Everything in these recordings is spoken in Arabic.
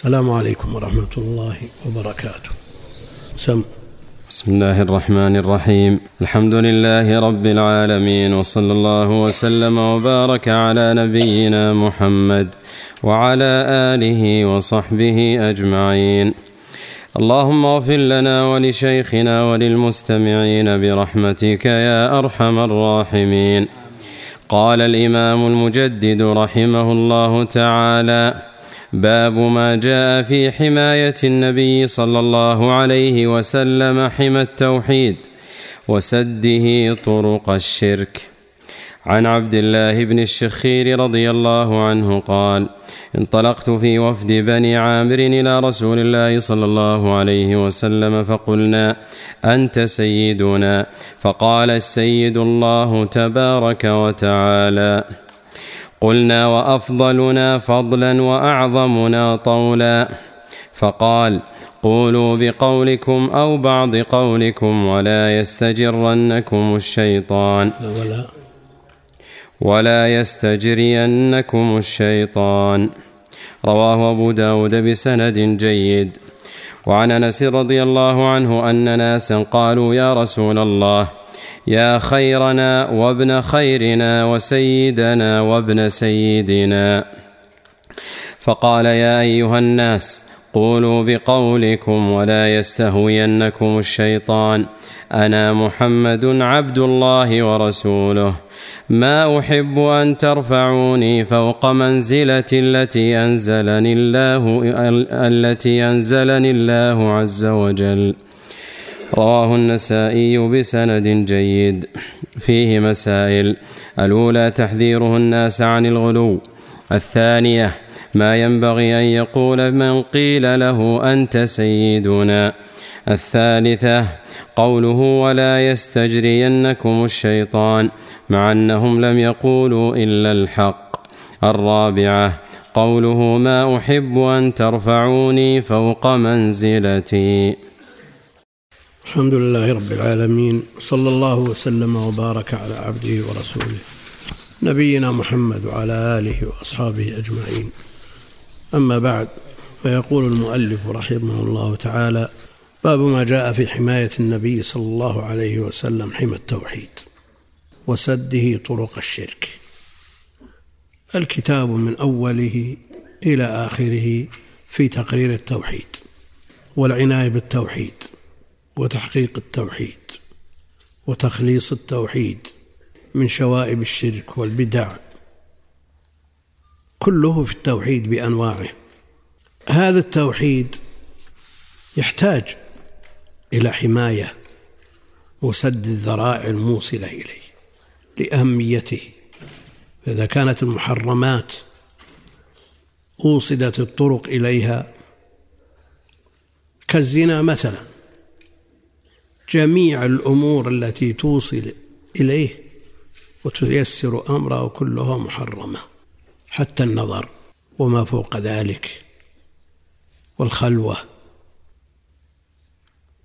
السلام عليكم ورحمة الله وبركاته. سم. بسم الله الرحمن الرحيم. الحمد لله رب العالمين وصلى الله وسلم وبارك على نبينا محمد وعلى آله وصحبه أجمعين. اللهم اغفر لنا ولشيخنا وللمستمعين برحمتك يا أرحم الراحمين. قال الإمام المجدد رحمه الله تعالى باب ما جاء في حماية النبي صلى الله عليه وسلم حمى التوحيد وسده طرق الشرك. عن عبد الله بن الشخير رضي الله عنه قال انطلقت في وفد بني عامر إلى رسول الله صلى الله عليه وسلم فقلنا أنت سيدنا. فقال السيد الله تبارك وتعالى قلنا وأفضلنا فضلا وأعظمنا طولا. فقال قولوا بقولكم أو بعض قولكم ولا يستجرنكم الشيطان. ولا. ولا يستجرينكم الشيطان. رواه أبو داود بسند جيد. وعن أنس رضي الله عنه أن ناسا قالوا يا رسول الله يا خيرنا وابن خيرنا وسيدنا وابن سيدنا. فقال يا أيها الناس قولوا بقولكم ولا يستهوينكم الشيطان. أنا محمد عبد الله ورسوله. ما أحب أن ترفعوني فوق منزلة التي أنزلني الله التي أنزلني الله عز وجل. رواه النسائي بسند جيد. فيه مسائل. الأولى تحذيره الناس عن الغلو. الثانية ما ينبغي أن يقول من قيل له أنت سيدنا. الثالثة قوله ولا يستجرينكم الشيطان مع أنهم لم يقولوا إلا الحق. الرابعة قوله ما أحب أن ترفعوني فوق منزلتي. الحمد لله رب العالمين صلى الله وسلم وبارك على عبده ورسوله نبينا محمد وعلى آله وأصحابه أجمعين. أما بعد فيقول المؤلف رحمه الله تعالى باب ما جاء في حماية النبي صلى الله عليه وسلم حمى التوحيد وسده طرق الشرك. الكتاب من أوله إلى آخره في تقرير التوحيد والعناية بالتوحيد. وتحقيق التوحيد وتخليص التوحيد من شوائب الشرك والبدع كله في التوحيد بأنواعه. هذا التوحيد يحتاج إلى حماية وسد الذرائع الموصلة إليه لأهميته. فإذا كانت المحرمات أوصدت الطرق إليها كالزنا مثلا جميع الأمور التي توصل إليه وتيسر أمره كلها محرمة حتى النظر وما فوق ذلك والخلوة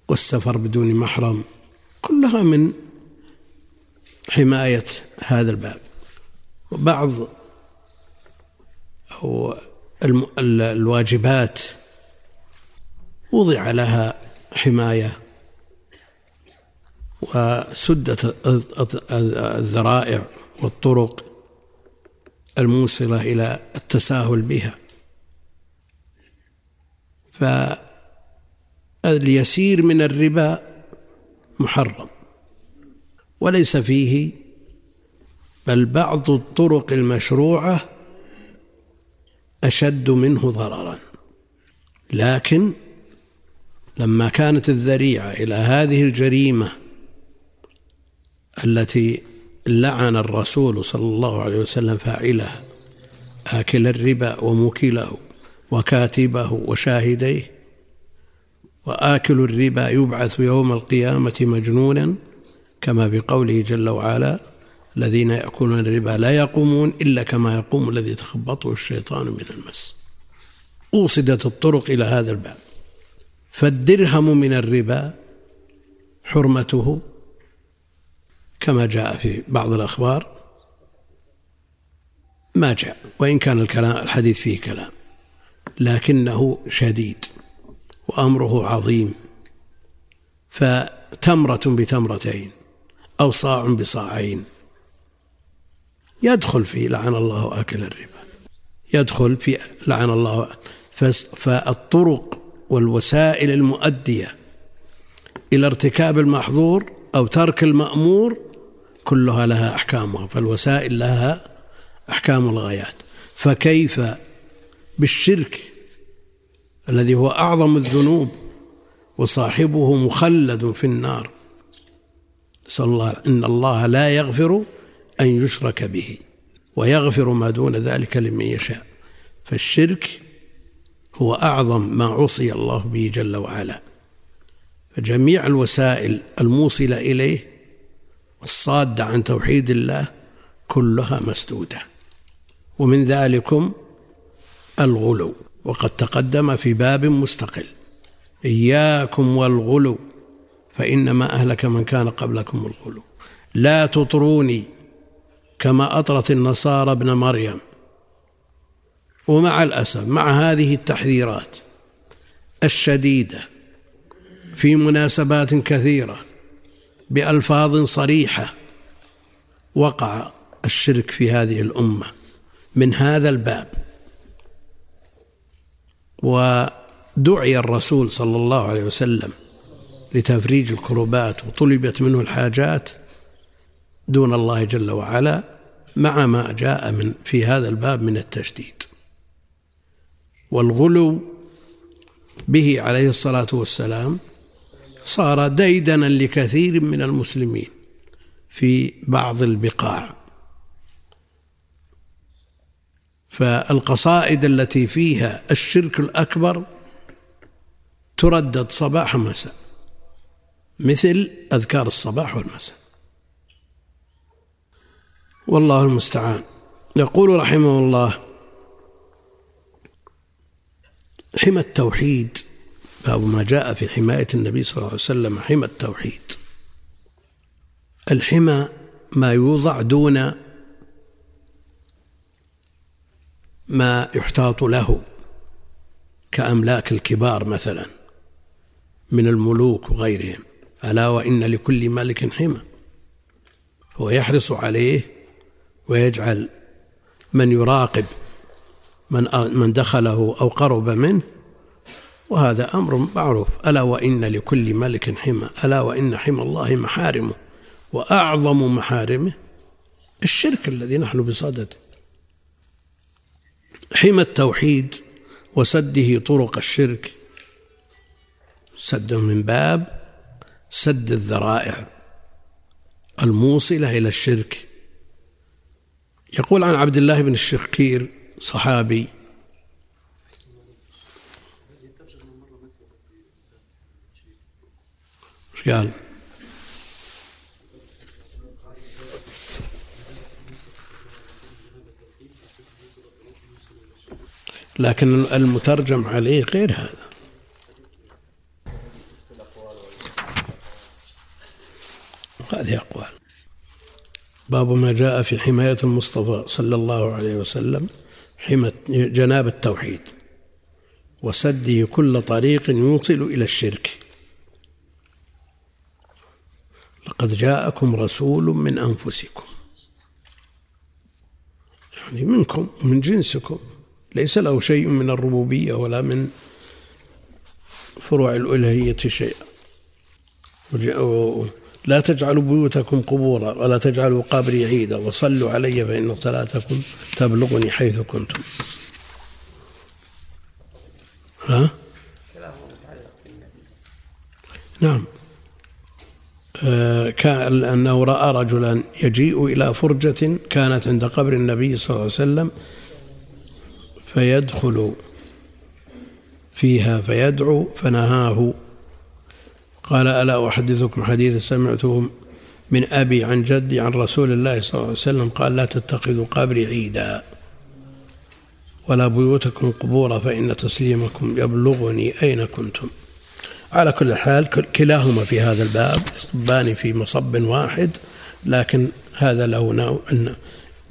والسفر بدون محرم كلها من حماية هذا الباب. وبعض أو الواجبات وضع لها حماية وسدت الذرائع والطرق الموصلة إلى التساهل بها. فاليسير من الربا محرم وليس فيه بل بعض الطرق المشروعة أشد منه ضررا. لكن لما كانت الذريعة إلى هذه الجريمة التي لعن الرسول صلى الله عليه وسلم فاعلها آكل الربا وموكله وكاتبه وشاهديه وآكل الربا يبعث يوم القيامة مجنونا كما بقوله جل وعلا الذين يأكلون الربا لا يقومون إلا كما يقوم الذي يتخبطه الشيطان من المس. أوصدت الطرق إلى هذا الباب. فالدرهم من الربا حرمته كما جاء في بعض الأخبار ما جاء وإن كان الكلام الحديث فيه كلام لكنه شديد وأمره عظيم فتمرة بتمرتين أو صاع بصاعين. يدخل في لعن الله آكل الربا. يدخل في لعن الله فالطرق والوسائل المؤدية إلى ارتكاب المحظور أو ترك المأمور كلها لها أحكامها فالوسائل لها أحكام الغايات. فكيف بالشرك الذي هو أعظم الذنوب وصاحبه مخلد في النار؟ نسأل الله إن الله لا يغفر أن يشرك به ويغفر ما دون ذلك لمن يشاء. فالشرك هو أعظم ما عصي الله به جل وعلا. فجميع الوسائل الموصلة إليه والصادة عن توحيد الله كلها مسدودة. ومن ذلكم الغلو. وقد تقدم في باب مستقل. إياكم والغلو فإنما أهلك من كان قبلكم الغلو. لا تطروني كما أطرت النصارى ابن مريم. ومع الأسف مع هذه التحذيرات الشديدة في مناسبات كثيرة بألفاظ صريحة وقع الشرك في هذه الأمة من هذا الباب. ودعي الرسول صلى الله عليه وسلم لتفريج الكربات وطلبت منه الحاجات دون الله جل وعلا مع ما جاء من في هذا الباب من التشديد. والغلو به عليه الصلاة والسلام صار ديدنا لكثير من المسلمين في بعض البقاع. فالقصائد التي فيها الشرك الأكبر تردد صباح مساء مثل أذكار الصباح والمساء. والله المستعان. يقول رحمه الله حمى التوحيد باب ما جاء في حماية النبي صلى الله عليه وسلم حمى التوحيد. الحمى ما يوضع دون ما يحتاط له كأملاك الكبار مثلا من الملوك وغيرهم. ألا وإن لكل ملك حمى. هو يحرص عليه ويجعل من يراقب من من دخله أو قرب منه وهذا أمر معروف. ألا وإن لكل ملك حمى ألا وإن حمى الله محارمه وأعظم محارمه الشرك الذي نحن بصدده حمى التوحيد وسده طرق الشرك سد من باب سد الذرائع الموصلة إلى الشرك. يقول عن عبد الله بن الشخير صحابي قال؟ لكن المترجم عليه غير هذا. هذه أقوال. باب ما جاء في حماية المصطفى صلى الله عليه وسلم حمى جناب التوحيد. وسده كل طريق يوصل إلى الشرك. لقد جاءكم رسول من أنفسكم. يعني منكم من جنسكم. ليس له شيء من الربوبية ولا من فروع الألوهية شيئا. لا تجعلوا بيوتكم قبورا ولا تجعلوا قبري عيدا. وصلوا علي فإن صلاتكم تبلغني حيث كنتم. ها؟ نعم. أنه رأى رجلا يجيء إلى فرجة كانت عند قبر النبي صلى الله عليه وسلم فيدخل فيها فيدعو فنهاه. قال ألا أحدثكم حديثا سمعته من أبي عن جدي عن رسول الله صلى الله عليه وسلم؟ قال لا تتخذوا قبري عيدا ولا بيوتكم قبورا فإن تسليمكم يبلغني أين كنتم؟ على كل حال كلاهما في هذا الباب يصبان في مصب واحد لكن هذا له نوع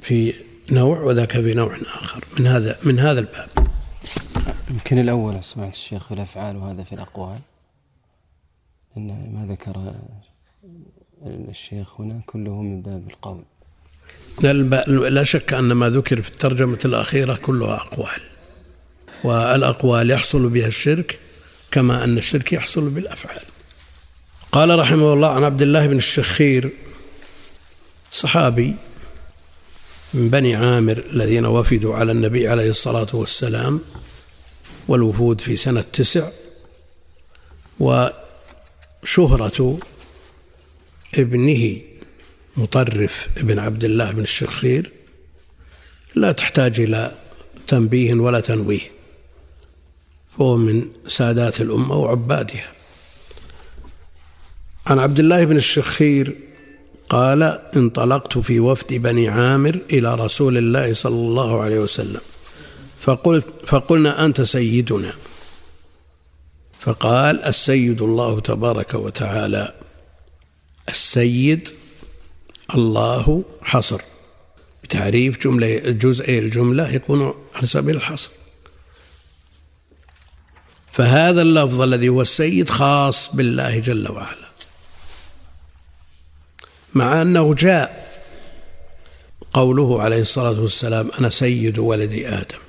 في نوع وذاك في نوع آخر. من هذا من هذا الباب. يمكن الأول سمعت الشيخ في الأفعال وهذا في الأقوال. إن ما ذكر الشيخ هنا كله من باب القول. لا شك أن ما ذكر في الترجمة الأخيرة كلها أقوال. والأقوال يحصل بها الشرك كما أن الشرك يحصل بالأفعال. قال رحمه الله عن عبد الله بن الشخير صحابي من بني عامر الذين وفدوا على النبي عليه الصلاة والسلام والوفود في سنة تسع وشهرة ابنه مطرف ابن عبد الله بن الشخير لا تحتاج إلى تنبيه ولا تنويه. فهو من سادات الأمة وعبادها. عن عبد الله بن الشخير قال انطلقت في وفد بني عامر إلى رسول الله صلى الله عليه وسلم فقلت فقلنا أنت سيدنا. فقال السيد الله تبارك وتعالى. السيد الله حصر. بتعريف جملة جزئي الجملة يكون على سبيل الحصر فهذا اللفظ الذي هو السيد خاص بالله جل وعلا. مع أنه جاء قوله عليه الصلاة والسلام أنا سيد ولد آدم.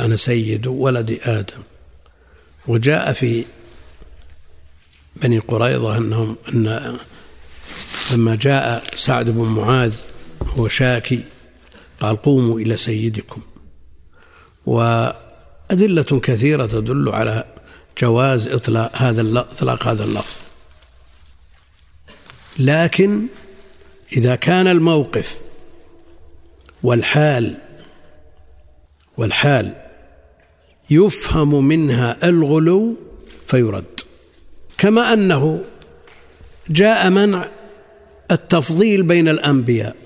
أنا سيد ولد آدم. وجاء في بني قريظة أنهم أن لما جاء سعد بن معاذ هو شاكي قال قوموا إلى سيدكم. وأدلة كثيرة تدل على جواز إطلاق هذا إطلاق هذا اللفظ. لكن إذا كان الموقف والحال والحال يفهم منها الغلو فيرد. كما أنه جاء منع التفضيل بين الأنبياء.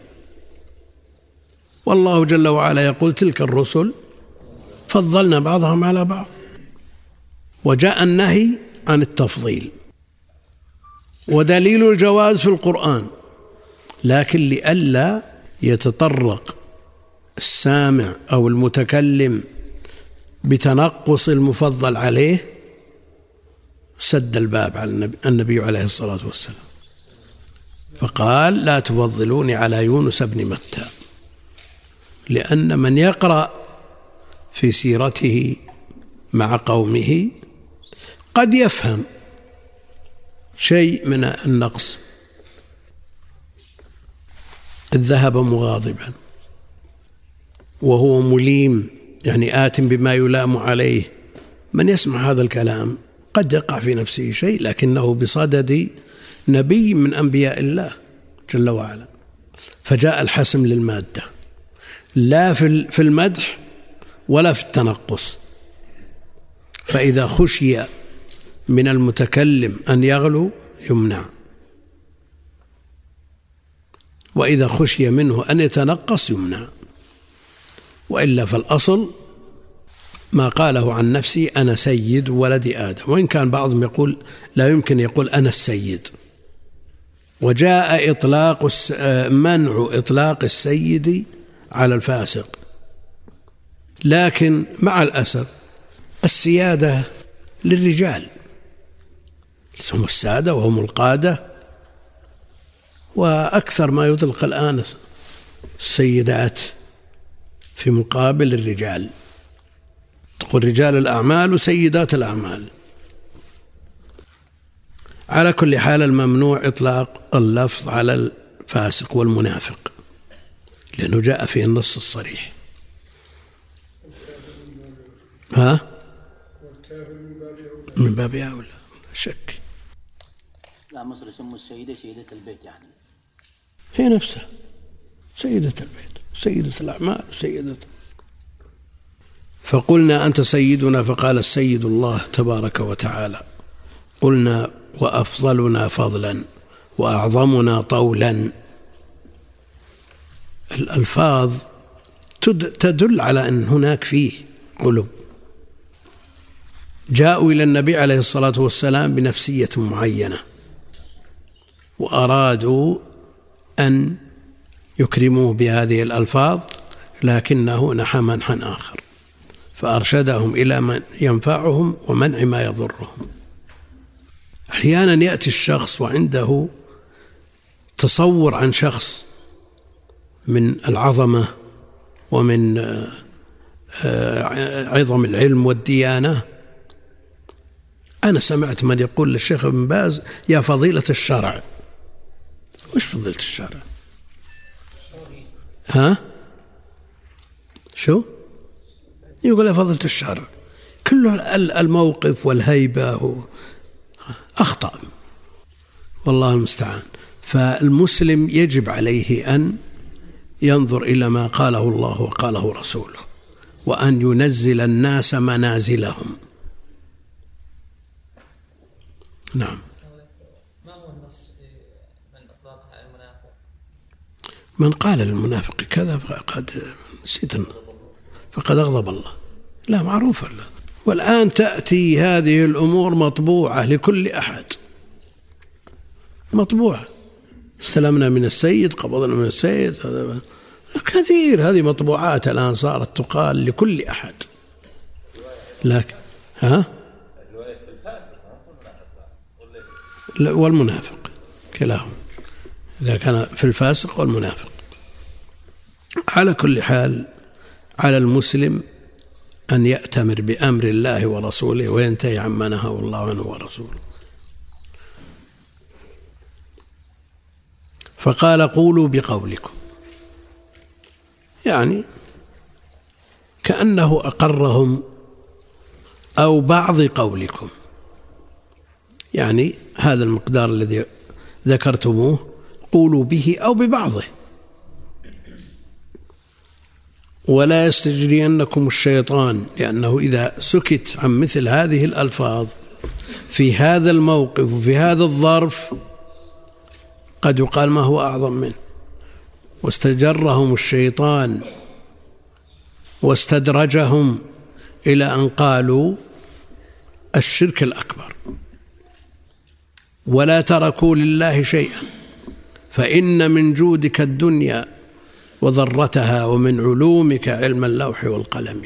والله جل وعلا يقول تلك الرسل فضلنا بعضهم على بعض. وجاء النهي عن التفضيل. ودليل الجواز في القرآن. لكن لئلا يتطرق السامع أو المتكلم بتنقص المفضل عليه سد الباب على النبي عليه الصلاة والسلام. فقال لا تفضلوني على يونس بن متى. لأن من يقرأ في سيرته مع قومه قد يفهم شيء من النقص. إذ ذهب مغاضبا وهو مليم يعني آت بما يلام عليه. من يسمع هذا الكلام قد يقع في نفسه شيء لكنه بصدد نبي من أنبياء الله جل وعلا. فجاء الحسم للمادة. لا في المدح ولا في التنقص. فإذا خشي من المتكلم أن يغلو يمنع. وإذا خشي منه أن يتنقص يمنع. وإلا فالأصل ما قاله عن نفسي أنا سيد ولد آدم. وإن كان بعضهم يقول لا يمكن يقول أنا السيد. وجاء إطلاق منع إطلاق السيد على الفاسق. لكن مع الأسف السيادة للرجال هم السادة وهم القادة وأكثر ما يطلق الآن السيدات في مقابل الرجال. تقول رجال الأعمال وسيدات الأعمال. على كل حال الممنوع إطلاق اللفظ على الفاسق والمنافق لأنه جاء فيه النص الصريح. ها؟ من باب أولى شك. لا مصر يسموا السيدة سيدة البيت يعني. هي نفسها سيدة البيت سيدة الأعمال سيدة. فقلنا أنت سيدنا فقال السيد الله تبارك وتعالى. قلنا وأفضلنا فضلا وأعظمنا طولا. الألفاظ تدل على أن هناك فيه قلوب. جاءوا إلى النبي عليه الصلاة والسلام بنفسية معينة وأرادوا أن يكرموه بهذه الألفاظ لكنه نحى منحا آخر فأرشدهم إلى من ينفعهم ومنع ما يضرهم. أحيانا يأتي الشخص وعنده تصور عن شخص من العظمة ومن آه، عظم العلم والديانة أنا سمعت من يقول للشيخ ابن باز يا فضيلة الشرع. وش فضيلة الشرع؟ ها؟ شو؟ يقول يا فضيلة الشرع كل الموقف والهيبة أخطأ. والله المستعان. فالمسلم يجب عليه أن ينظر إلى ما قاله الله وقاله رسوله وأن ينزل الناس منازلهم. نعم. ما هو النص من أطلقها المنافق؟ من قال للمنافق كذا فقد نسيت فقد أغضب الله. لا معروفة لا والآن تأتي هذه الأمور مطبوعة لكل أحد. مطبوعة. استلمنا من السيد قبضنا من السيد هذا كثير. هذه مطبوعات الآن صارت تقال لكل أحد. لكن ها؟ والمنافق كلاهما. إذا كان في الفاسق والمنافق. على كل حال على المسلم أن يأتمر بأمر الله ورسوله وينتهي عما نهاه الله عنه ورسوله. فقال قولوا بقولكم. يعني كأنه أقرهم أو بعض قولكم. يعني هذا المقدار الذي ذكرتموه قولوا به أو ببعضه. ولا يستجرينكم الشيطان لأنه إذا سكت عن مثل هذه الألفاظ في هذا الموقف وفي هذا الظرف قد يقال ما هو أعظم منه. واستجرهم الشيطان واستدرجهم إلى أن قالوا الشرك الأكبر. ولا تركوا لله شيئا فإن من جودك الدنيا وذرتها ومن علومك علم اللوح والقلم.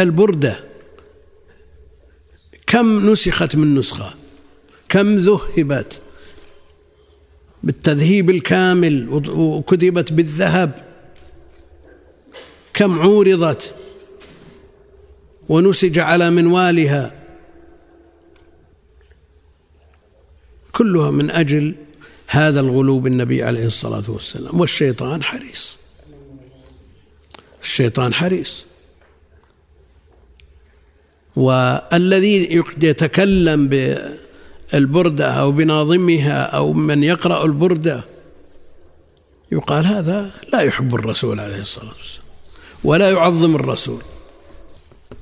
البردة كم نسخت من نسخة؟ كم ذهبت بالتذهيب الكامل وكتبت بالذهب؟ كم عورضت ونسج على منوالها. كلها من أجل هذا الغلو بالنبي عليه الصلاة والسلام. والشيطان حريص. الشيطان حريص. والذي يتكلم بالبردة أو بناظمها أو من يقرأ البردة يقال هذا لا يحب الرسول عليه الصلاة والسلام ولا يعظم الرسول.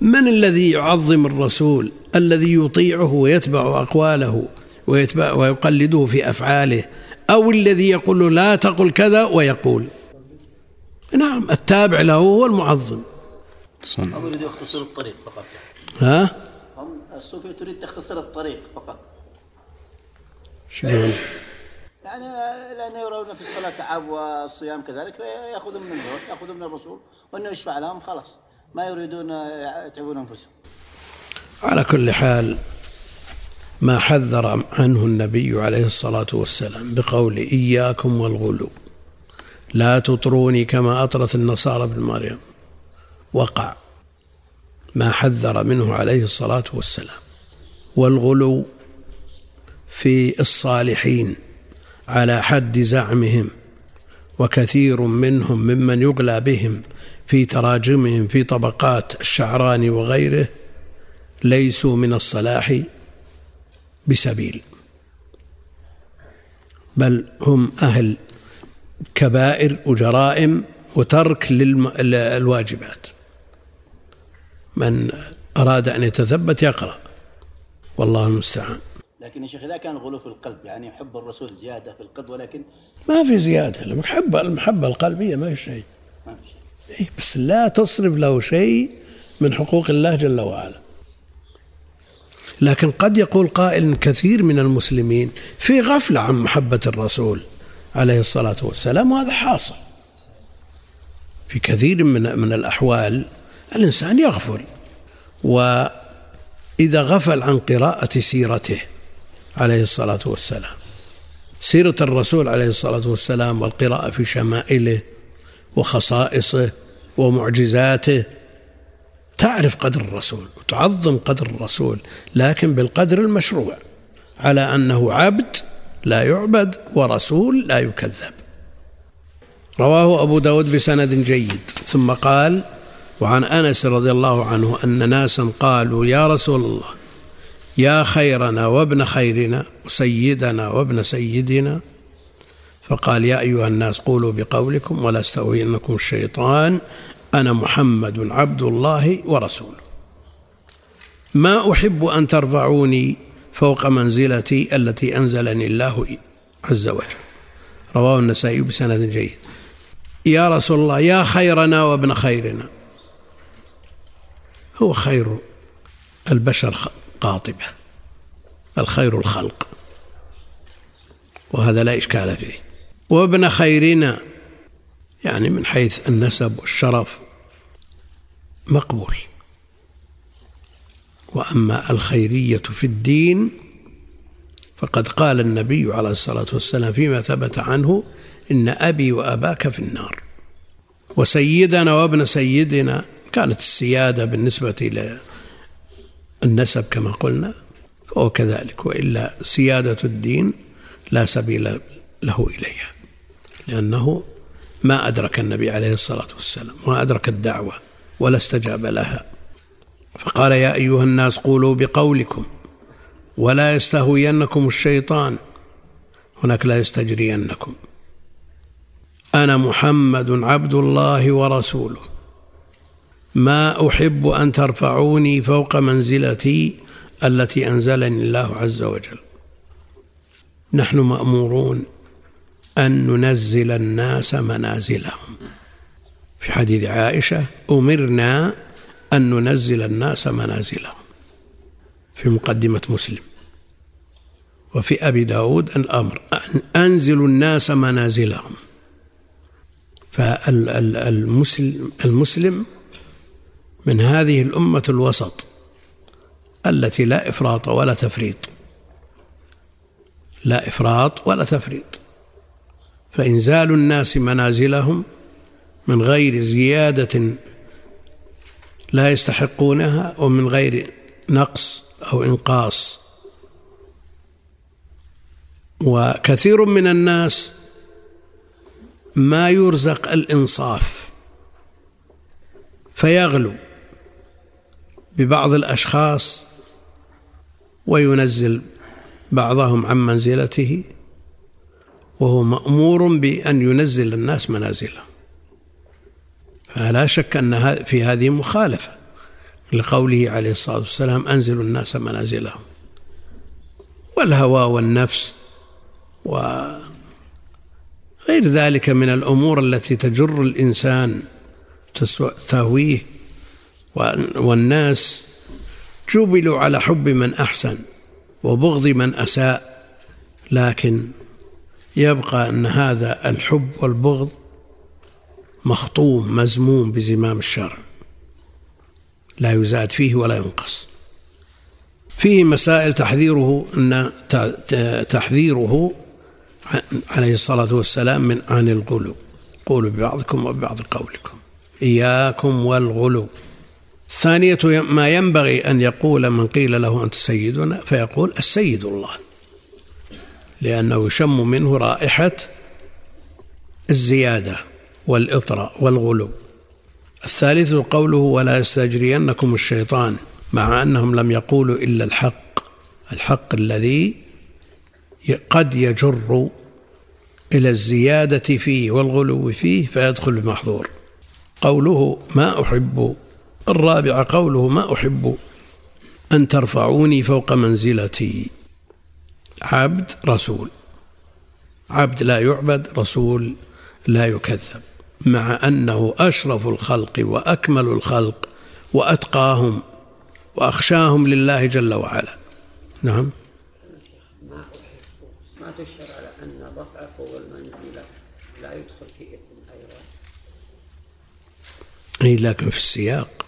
من الذي يعظم الرسول؟ الذي يطيعه ويتبع أقواله ويتبع ويقلده في أفعاله أو الذي يقول له لا تقل كذا ويقول؟ نعم التابع له هو المعظم. هم يريد يختصر الطريق فقط. ها؟ هم الصوفية تريد تختصر الطريق فقط. شلون؟ يعني لأن يرون في الصلاة تعب والصيام كذلك فيأخذون من الزوج يأخذون من الرسول وأنه يشفع لهم خلاص. ما يريدون يتعبون أنفسهم. على كل حال ما حذر عنه النبي عليه الصلاة والسلام بقول إياكم والغلو. لا تطروني كما أطرت النصارى ابن مريم. وقع ما حذر منه عليه الصلاة والسلام. والغلو في الصالحين على حد زعمهم وكثير منهم ممن يغلى بهم في تراجمهم في طبقات الشعراني وغيره ليسوا من الصلاح بسبيل بل هم أهل كبائر وجرائم وترك للواجبات. من أراد أن يتثبت يقرأ والله المستعان. لكن يا شيخ إذا كان غلو في القلب يعني يحب الرسول زيادة في القلب ولكن ما في زيادة المحبة المحبة القلبية ما في شيء. ما في شيء. بس لا تصرف له شيء من حقوق الله جل وعلا. لكن قد يقول قائل كثير من المسلمين في غفلة عن محبة الرسول عليه الصلاة والسلام وهذا حاصل. في كثير من من الأحوال الإنسان يغفل وإذا غفل عن قراءة سيرته عليه الصلاة والسلام سيرة الرسول عليه الصلاة والسلام والقراءة في شمائله وخصائصه ومعجزاته. تعرف قدر الرسول وتعظم قدر الرسول لكن بالقدر المشروع على أنه عبد لا يعبد ورسول لا يكذب. رواه أبو داود بسند جيد. ثم قال وعن أنس رضي الله عنه أن ناسا قالوا يا رسول الله يا خيرنا وابن خيرنا وسيدنا وابن سيدنا فقال يا أيها الناس قولوا بقولكم ولا استوينكم الشيطان. أنا محمد عبد الله ورسوله. ما أحب أن ترفعوني فوق منزلتي التي أنزلني الله عز وجل. رواه النسائي بسند جيد. يا رسول الله يا خيرنا وابن خيرنا. هو خير البشر قاطبة الخير الخلق. وهذا لا إشكال فيه. وابن خيرنا يعني من حيث النسب والشرف مقبول. وأما الخيرية في الدين فقد قال النبي عليه الصلاة والسلام فيما ثبت عنه إن أبي وأباك في النار. وسيدنا وابن سيدنا كانت السيادة بالنسبة للنسب كما قلنا فهو كذلك وإلا سيادة الدين لا سبيل له إليها. لأنه ما أدرك النبي عليه الصلاة والسلام ما أدرك الدعوة ولا استجاب لها. فقال يا أيها الناس قولوا بقولكم ولا يستهوينكم الشيطان هناك لا يستجرينكم. أنا محمد عبد الله ورسوله. ما أحب أن ترفعوني فوق منزلتي التي أنزلني الله عز وجل. نحن مأمورون أن ننزل الناس منازلهم. في حديث عائشة أمرنا أن ننزل الناس منازلهم. في مقدمة مسلم. وفي أبي داود الأمر أنزل الناس منازلهم. فالمسلم المسلم من هذه الأمة الوسط التي لا إفراط ولا تفريط. لا إفراط ولا تفريط. فإنزال الناس منازلهم من غير زيادة لا يستحقونها ومن غير نقص أو إنقاص. وكثير من الناس ما يرزق الإنصاف فيغلو ببعض الأشخاص وينزل بعضهم عن منزلته. وهو مأمور بأن ينزل الناس منازلهم فلا شك أن في هذه مخالفة لقوله عليه الصلاة والسلام أنزلوا الناس منازلهم. والهوى والنفس وغير ذلك من الأمور التي تجر الإنسان تهويه والناس جبلوا على حب من أحسن وبغض من أساء. لكن يبقى أن هذا الحب والبغض مخطوم مزموم بزمام الشرع. لا يزاد فيه ولا ينقص. فيه مسائل تحذيره أن تحذيره عليه الصلاة والسلام من عن الغلو. قولوا ببعضكم وببعض قولكم. إياكم والغلو. ثانية ما ينبغي أن يقول من قيل له أنت سيدنا فيقول السيد الله. لأنه يشم منه رائحة الزيادة والإطراء والغلو. الثالث قوله ولا يستجرينكم الشيطان مع أنهم لم يقولوا إلا الحق الحق الذي قد يجر إلى الزيادة فيه والغلو فيه فيدخل المحظور. قوله ما أحب الرابع قوله ما أحب أن ترفعوني فوق منزلتي. عبد رسول. عبد لا يعبد رسول لا يكذب. مع أنه أشرف الخلق وأكمل الخلق وأتقاهم وأخشاهم لله جل وعلا. نعم. ما ما تشر على أن رفع فوق المنزلة لا يدخل في إثم أيضا؟ أي لكن في السياق.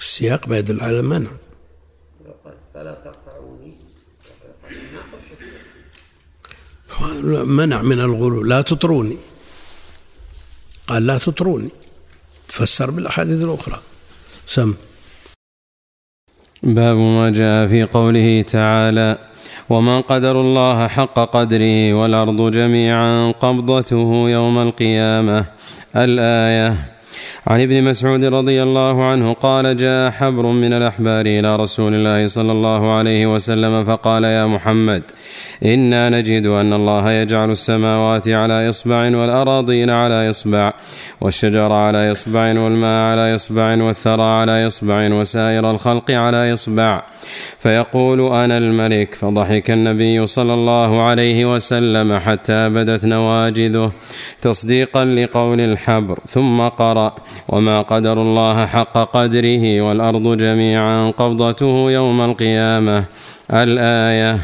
السياق بيدل على المنع. فلا ترفعوني منع من الغلو لا تطروني. قال لا تطروني. تفسر بالأحاديث الأخرى. سم. باب ما جاء في قوله تعالى وما قدر الله حق قدره والأرض جميعا قبضته يوم القيامة. الآية عن ابن مسعود رضي الله عنه قال جاء حبر من الأحبار إلى رسول الله صلى الله عليه وسلم فقال يا محمد إنا نجد أن الله يجعل السماوات على إصبع والأراضين على إصبع والشجر على إصبع والماء على إصبع والثرى على إصبع وسائر الخلق على إصبع. فيقول أنا الملك فضحك النبي صلى الله عليه وسلم حتى بدت نواجذه تصديقا لقول الحبر ثم قرأ. وما قدر الله حق قدره والارض جميعا قبضته يوم القيامه. الايه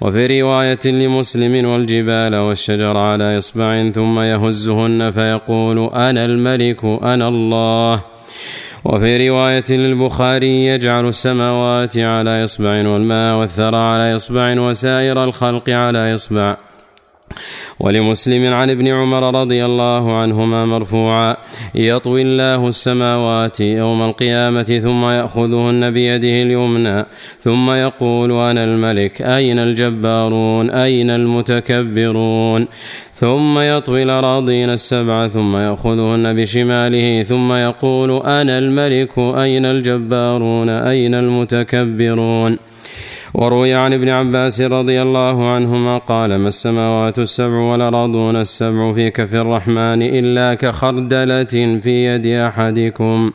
وفي روايه لمسلم والجبال والشجر على اصبع ثم يهزهن فيقول أنا الملك أنا الله. وفي رواية للبخاري يجعل السماوات على إصبع والماء والثرى على إصبع وسائر الخلق على إصبع. ولمسلم عن ابن عمر رضي الله عنهما مرفوعا يطوي الله السماوات يوم القيامة ثم يأخذهن بيده اليمنى ثم يقول أنا الملك أين الجبارون؟ أين المتكبرون؟ ثم يطوي الأراضين السبع ثم يأخذهن بشماله ثم يقول أنا الملك أين الجبارون؟ أين المتكبرون؟ وروي عن ابن عباس رضي الله عنهما قال ما السماوات السبع والأراضون السبع في كف الرحمن إلا كخردلة في يد أحدكم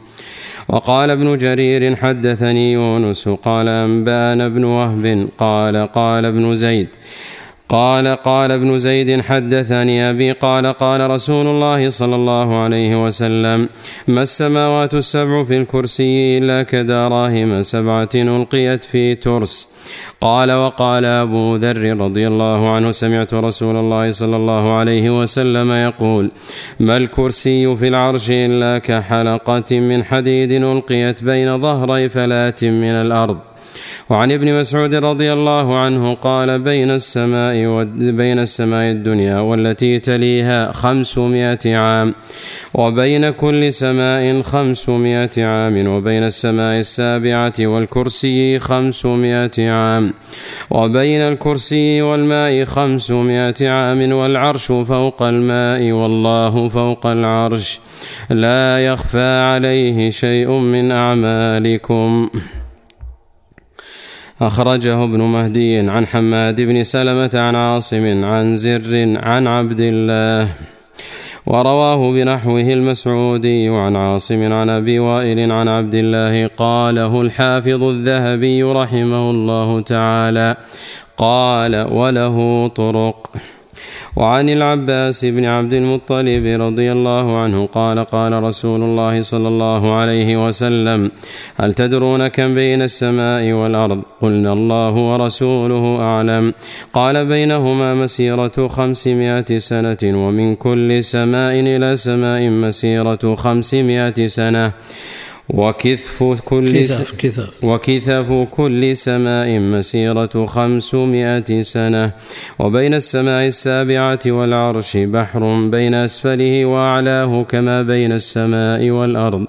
وقال ابن جرير حدثني يونس قال أنبأنا ابن وهب قال قال ابن زيد قال قال ابن زيد حدثني أبي قال قال رسول الله صلى الله عليه وسلم ما السماوات السبع في الكرسي إلا كدراهم سبعة ألقيت في ترس؟ قال وقال أبو ذر رضي الله عنه سمعت رسول الله صلى الله عليه وسلم يقول ما الكرسي في العرش إلا كحلقة من حديد ألقيت بين ظهري فلاة من الأرض. وعن ابن مسعود رضي الله عنه قال بين السماء بين السماء الدنيا والتي تليها خمسمائة عام وبين كل سماء خمسمائة عام وبين السماء السابعة والكرسي خمسمائة عام وبين الكرسي والماء خمسمائة عام والعرش فوق الماء والله فوق العرش لا يخفى عليه شيء من أعمالكم. أخرجه ابن مهدي عن حماد بن سلمة عن عاصم عن زر عن عبد الله. ورواه بنحوه المسعودي عن عاصم عن أبي وائل عن عبد الله قاله الحافظ الذهبي رحمه الله تعالى. قال وله طرق. وعن العباس بن عبد المطلب رضي الله عنه قال قال رسول الله صلى الله عليه وسلم هل تدرون كم بين السماء والأرض؟ قلنا الله ورسوله أعلم. قال بينهما مسيرة خمسمائة سنة ومن كل سماء إلى سماء مسيرة خمسمائة سنة. وكثف كل كثف كثف. وكثف كل سماء مسيرة خمسمائة سنة. وبين السماء السابعة والعرش بحر بين أسفله وأعلاه كما بين السماء والأرض.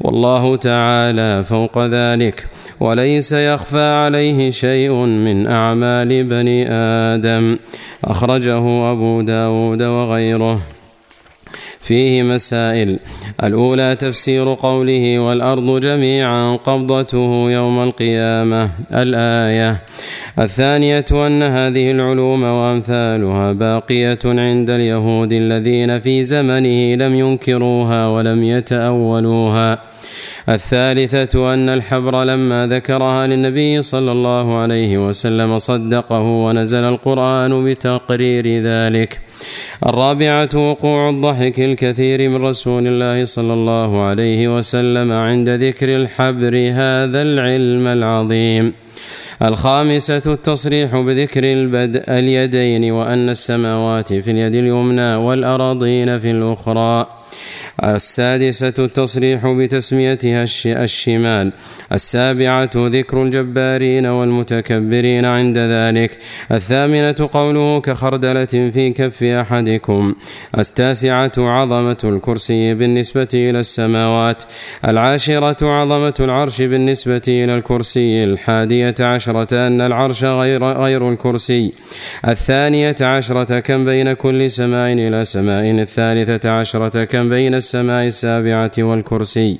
والله تعالى فوق ذلك. وليس يخفى عليه شيء من أعمال بني آدم. أخرجه أبو داود وغيره. فيه مسائل. الأولى تفسير قوله والأرض جميعا قبضته يوم القيامة الآية. الثانية أن هذه العلوم وأمثالها باقية عند اليهود الذين في زمنه لم ينكروها ولم يتأولوها. الثالثة أن الحبر لما ذكرها للنبي صلى الله عليه وسلم صدقه ونزل القرآن بتقرير ذلك. الرابعة وقوع الضحك الكثير من رسول الله صلى الله عليه وسلم عند ذكر الحبر هذا العلم العظيم. الخامسة التصريح بذكر البدء اليدين وأن السماوات في اليد اليمنى والأراضين في الأخرى. السادسة التصريح بتسميتها الشمال. السابعة ذكر الجبارين والمتكبرين عند ذلك. الثامنة قوله كخردلة في كف أحدكم. التاسعة عظمة الكرسي بالنسبة إلى السماوات. العاشرة عظمة العرش بالنسبة إلى الكرسي. الحادية عشرة أن العرش غير, غير الكرسي. الثانية عشرة كم بين كل سماء إلى سماء. الثالثة عشرة كم بين السماء السابعة والكرسي.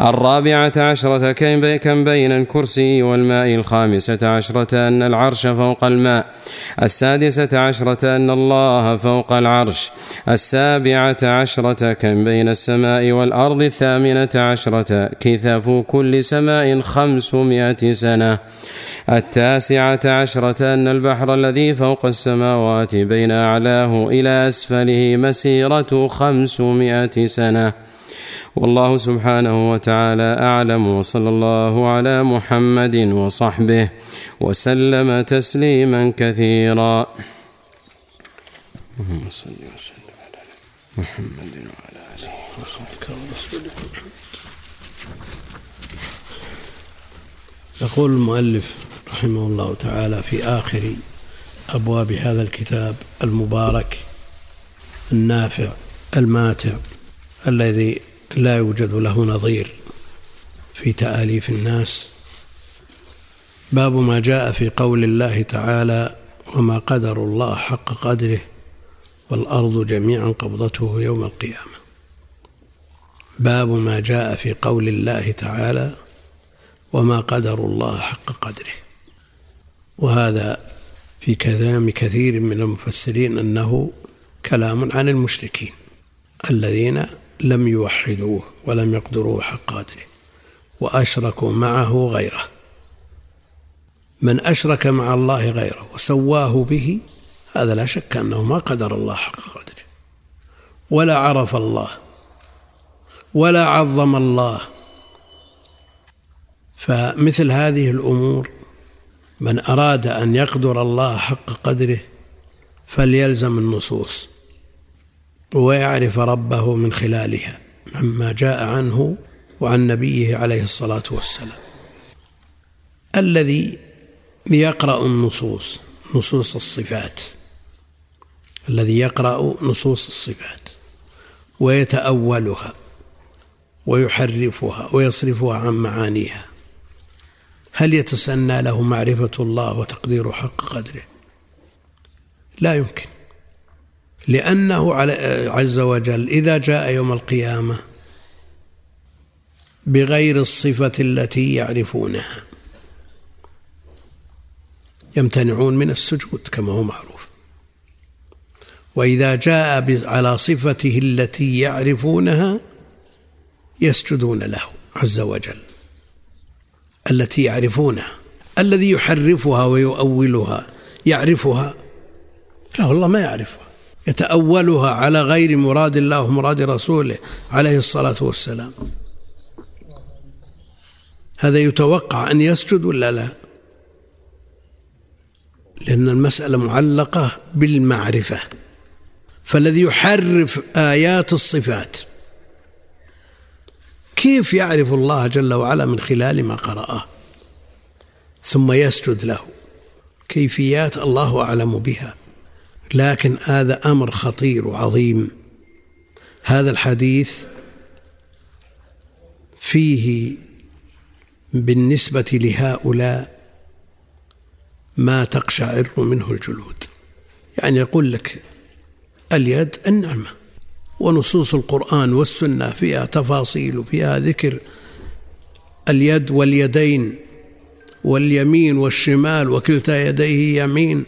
الرابعة عشرة كم بين الكرسي والماء؟ الخامسة عشرة أن العرش فوق الماء. السادسة عشرة أن الله فوق العرش. السابعة عشرة كم بين السماء والأرض؟ الثامنة عشرة كثف كل سماء خمسمائة سنة. التاسعة عشرة أن البحر الذي فوق السماوات بين أعلاه إلى أسفله مسيرة خمسمائة سنة. والله سبحانه وتعالى أعلم وصلى الله على محمد وصحبه وسلم تسليما كثيرا. اللهم صل وسلم على محمد وعلى آله وصحبه. يقول المؤلف رحمه الله تعالى في آخر أبواب هذا الكتاب المبارك النافع الماتع الذي لا يوجد له نظير في تآليف الناس. باب ما جاء في قول الله تعالى وما قدر الله حق قدره والأرض جميعا قبضته يوم القيامة باب ما جاء في قول الله تعالى وما قدر الله حق قدره وهذا في كلام كثير من المفسرين أنه كلام عن المشركين الذين لم يوحدوه ولم يقدروه حق قدره وأشركوا معه غيره. من أشرك مع الله غيره وسواه به هذا لا شك أنه ما قدر الله حق قدره. ولا عرف الله ولا عظم الله. فمثل هذه الأمور من أراد أن يقدر الله حق قدره فليلزم النصوص ويعرف ربه من خلالها عما جاء عنه وعن نبيه عليه الصلاة والسلام. الذي يقرأ النصوص نصوص الصفات. الذي يقرأ نصوص الصفات. ويتأولها ويحرفها ويصرفها عن معانيها. هل يتسنى له معرفة الله وتقدير حق قدره؟ لا يمكن. لأنه عز وجل إذا جاء يوم القيامة بغير الصفة التي يعرفونها يمتنعون من السجود كما هو معروف. وإذا جاء على صفته التي يعرفونها يسجدون له عز وجل. التي يعرفونها الذي يحرفها ويؤولها. يعرفها؟ لا والله ما يعرفها. يتأولها على غير مراد الله ومراد رسوله عليه الصلاة والسلام. هذا يتوقع أن يسجد ولا لا؟ لأن المسألة معلقة بالمعرفة. فالذي يحرف آيات الصفات كيف يعرف الله جل وعلا من خلال ما قرأه؟ ثم يسجد له. كيفيات الله أعلم بها. لكن هذا أمر خطير وعظيم. هذا الحديث فيه بالنسبة لهؤلاء ما تقشعر منه الجلود. يعني يقول لك اليد النعمة. ونصوص القرآن والسنة فيها تفاصيل وفيها ذكر. اليد واليدين واليمين والشمال وكلتا يديه يمين.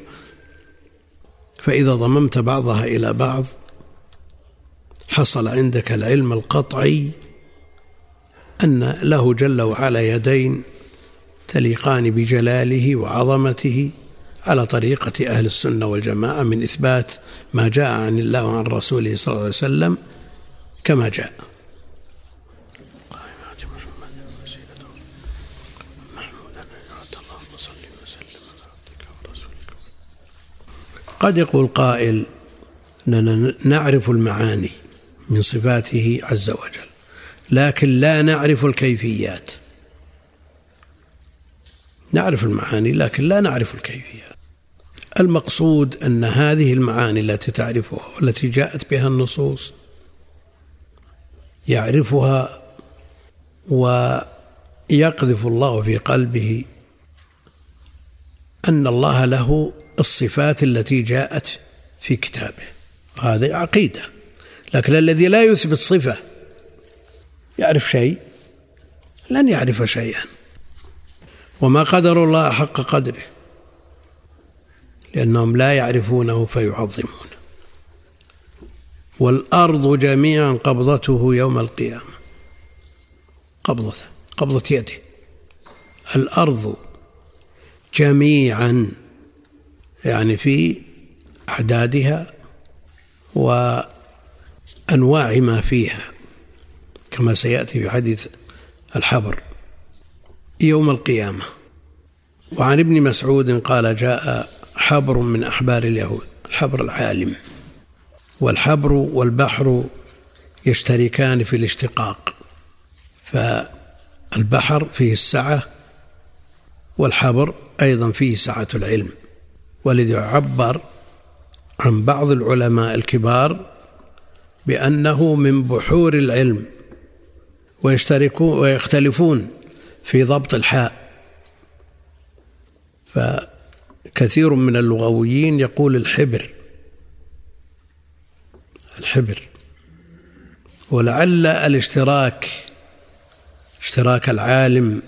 فإذا ضممت بعضها إلى بعض حصل عندك العلم القطعي أن له جل وعلا يدين تليقان بجلاله وعظمته. على طريقة أهل السنة والجماعة من إثبات ما جاء عن الله وعن رسوله صلى الله عليه وسلم كما جاء. قد يقول قائل إننا نعرف المعاني من صفاته عز وجل لكن لا نعرف الكيفيات. نعرف المعاني لكن لا نعرف الكيفيات. المقصود أن هذه المعاني التي تعرفها والتي جاءت بها النصوص يعرفها ويقذف الله في قلبه أن الله له الصفات التي جاءت في كتابه. هذه عقيدة. لكن الذي لا يثبت صفة يعرف شيء لن يعرف شيئا. وما قدر الله حق قدره. لأنهم لا يعرفونه فيعظمونه. والأرض جميعا قبضته يوم القيامة. قبضته قبضة يده. الأرض جميعا يعني في أعدادها وأنواع ما فيها كما سيأتي في حديث الحبر. يوم القيامة. وعن ابن مسعود قال جاء حبر من أحبار اليهود الحبر العالم. والحبر والبحر يشتركان في الاشتقاق. فالبحر فيه السعة والحبر أيضا فيه سعة العلم. ولذا يعبر عن بعض العلماء الكبار بأنه من بحور العلم ويشتركون ويختلفون في ضبط الحاء. فكثير من اللغويين يقول الحبر. الحبر. ولعل الاشتراك اشتراك العالم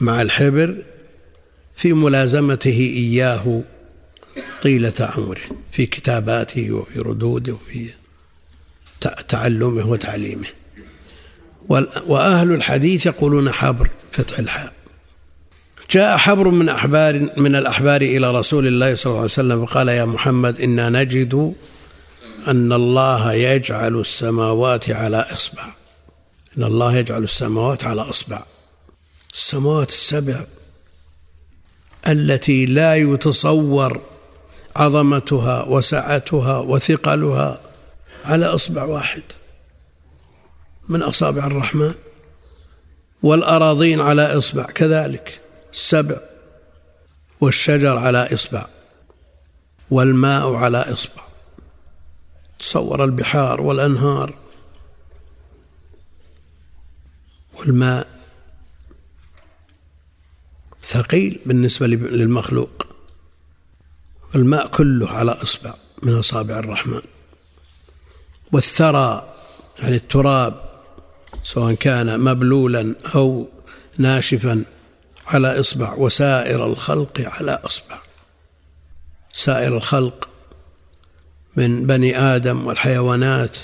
مع الحبر في ملازمته إياه طيلة عمره في كتاباته وفي ردوده وفي تعلمه وتعليمه. وأهل الحديث يقولون حبر فتح الحاء. جاء حبر من أحبار من الأحبار إلى رسول الله صلى الله عليه وسلم فقال يا محمد إنا نجد أن الله يجعل السماوات على إصبع. إن الله يجعل السماوات على إصبع. السماوات السبع التي لا يتصور عظمتها وسعتها وثقلها على إصبع واحد. من أصابع الرحمن؟ والأراضين على إصبع كذلك. السبع والشجر على إصبع والماء على إصبع. تصور البحار والأنهار والماء ثقيل بالنسبة للمخلوق. الماء كله على إصبع من أصابع الرحمن. والثرى يعني التراب سواء كان مبلولا أو ناشفا. على إصبع وسائر الخلق على إصبع. سائر الخلق من بني آدم والحيوانات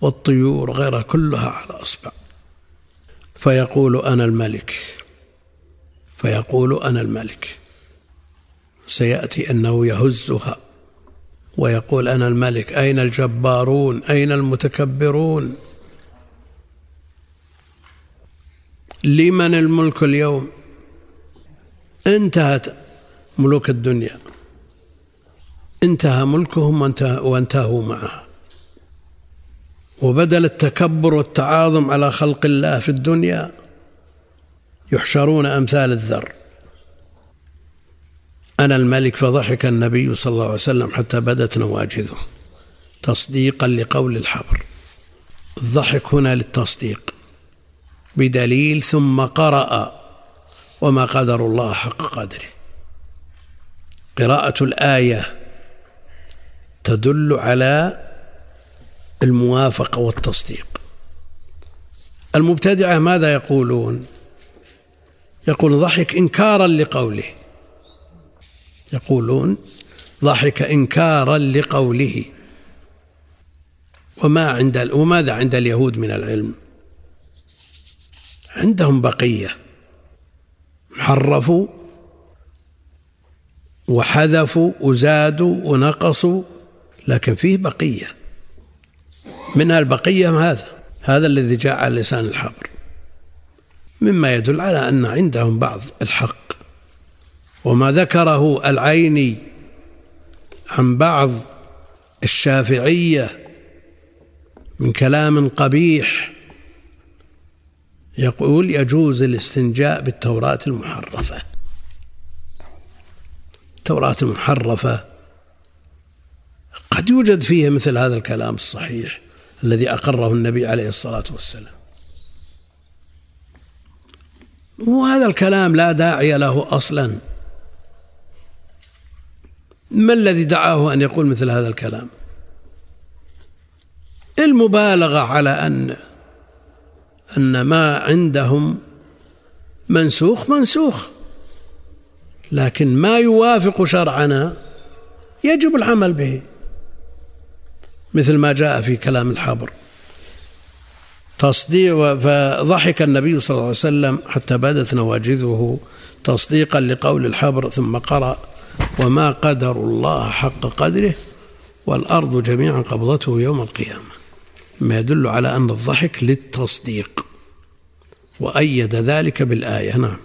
والطيور غيرها كلها على إصبع. فيقول أنا الملك فيقول أنا الملك. سيأتي أنه يهزها ويقول أنا الملك أين الجبارون؟ أين المتكبرون؟ لمن الملك اليوم؟ انتهت ملوك الدنيا. انتهى ملكهم وانتهوا معه. وبدل التكبر والتعاظم على خلق الله في الدنيا يحشرون أمثال الذر. أنا الملك فضحك النبي صلى الله عليه وسلم حتى بدت نواجذه تصديقا لقول الحبر. الضحك هنا للتصديق. بدليل ثم قرأ وما قدر الله حق قدره. قراءة الآية تدل على الموافقة والتصديق. المبتدعة ماذا يقولون؟ يقول ضحك إنكارا لقوله. يقولون ضحك إنكارا لقوله. وما عند وماذا عند اليهود من العلم؟ عندهم بقية. حرفوا وحذفوا وزادوا ونقصوا لكن فيه بقية. منها البقية هذا؟ هذا الذي جاء على لسان الحبر. مما يدل على أن عندهم بعض الحق. وما ذكره العيني عن بعض الشافعية من كلام قبيح يقول يجوز الاستنجاء بالتوراة المحرفة. التوراة المحرفة قد يوجد فيها مثل هذا الكلام الصحيح الذي أقره النبي عليه الصلاة والسلام. وهذا الكلام لا داعي له أصلا. ما الذي دعاه أن يقول مثل هذا الكلام؟ المبالغة على أن أن ما عندهم منسوخ منسوخ لكن ما يوافق شرعنا يجب العمل به مثل ما جاء في كلام الحبر تصديق فضحك النبي صلى الله عليه وسلم حتى بدت نواجذه تصديقا لقول الحبر ثم قرأ وما قدر الله حق قدره والأرض جميعا قبضته يوم القيامة. ما يدل على أن الضحك للتصديق. وأيد ذلك بالآية. نعم.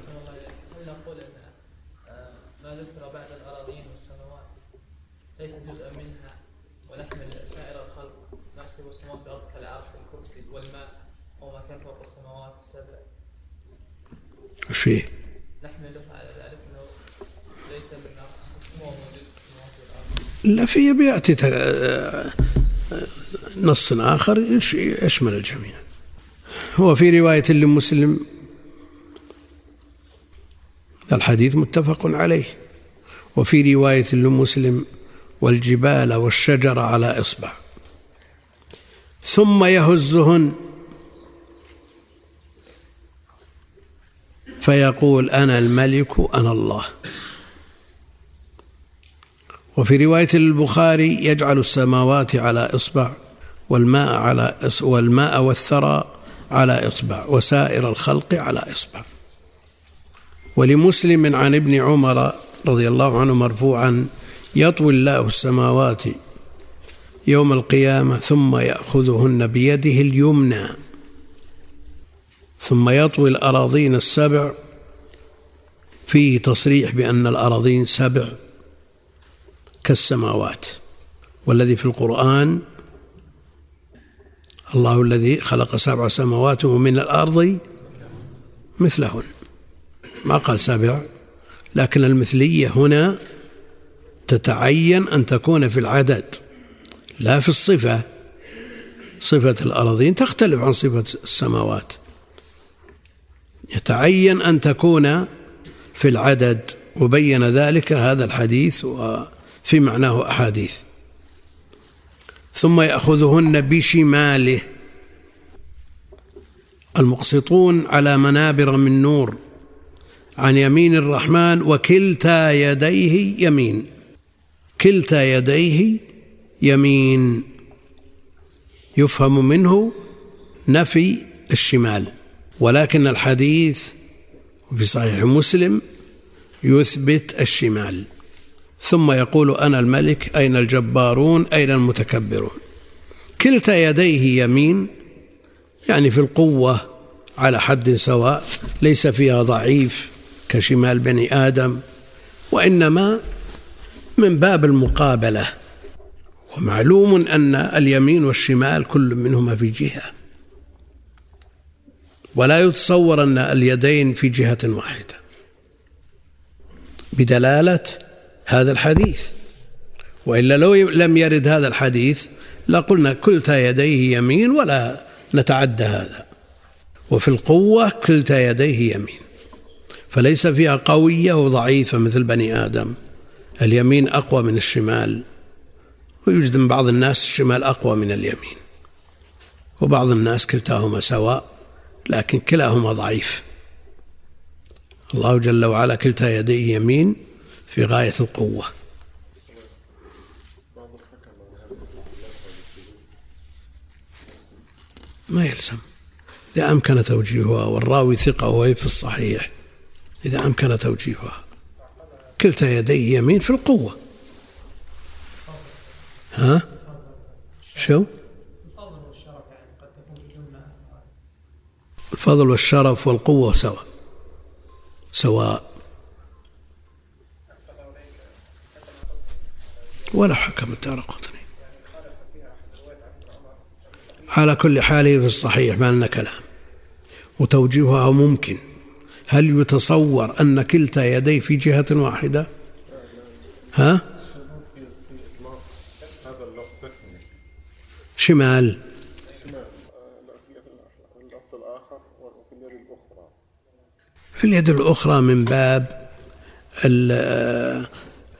وش فيه؟ لا في بياتي نص آخر يشمل الجميع؟ هو في رواية لمسلم الحديث متفق عليه وفي رواية لمسلم والجبال والشجر على إصبع. ثم يهزهن. فيقول أنا الملك أنا الله. وفي رواية البخاري يجعل السماوات على إصبع. والماء على والماء والثرى على إصبع وسائر الخلق على إصبع. ولمسلم عن ابن عمر رضي الله عنه مرفوعا يطوي الله السماوات يوم القيامة ثم يأخذهن بيده اليمنى ثم يطوي الأراضين السبع. فيه تصريح بأن الأراضين سبع كالسماوات والذي في القرآن الله الذي خلق سبع سماوات ومن الأرض مثلهن. ما قال سبع لكن المثلية هنا تتعين أن تكون في العدد لا في الصفة. صفة الأراضين تختلف عن صفة السماوات. يتعين أن تكون في العدد وبين ذلك هذا الحديث وفي معناه أحاديث. ثم يأخذهن بشماله. المقسطون على منابر من نور. عن يمين الرحمن وكلتا يديه يمين. كلتا يديه يمين. يفهم منه نفي الشمال. ولكن الحديث في صحيح مسلم يثبت الشمال. ثم يقول أنا الملك أين الجبارون؟ أين المتكبرون؟ كلتا يديه يمين يعني في القوة على حد سواء ليس فيها ضعيف كشمال بني آدم وإنما من باب المقابلة. ومعلوم أن اليمين والشمال كل منهما في جهة. ولا يتصور أن اليدين في جهة واحدة. بدلالة هذا الحديث. وإلا لو لم يرد هذا الحديث لقلنا كلتا يديه يمين ولا نتعدى هذا. وفي القوة كلتا يديه يمين. فليس فيها قوية وضعيفة مثل بني آدم. اليمين أقوى من الشمال. ويوجد من بعض الناس الشمال أقوى من اليمين. وبعض الناس كلتاهما سواء لكن كلاهما ضعيف. الله جل وعلا كلتا يديه يمين في غاية القوة. ما يلزم. إذا أمكن توجيهها والراوي ثقة وهي في الصحيح إذا أمكن توجيهها. كلتا يديه يمين في القوة. ها؟ شو؟ الفضل والشرف والقوة سواء. سواء ولا حكم الدار قطني. على كل حال في الصحيح ما لنا كلام وتوجيهها ممكن. هل يتصور أن كلتا يديه في جهة واحدة؟ ها؟ شمال. في اليد الأخرى من باب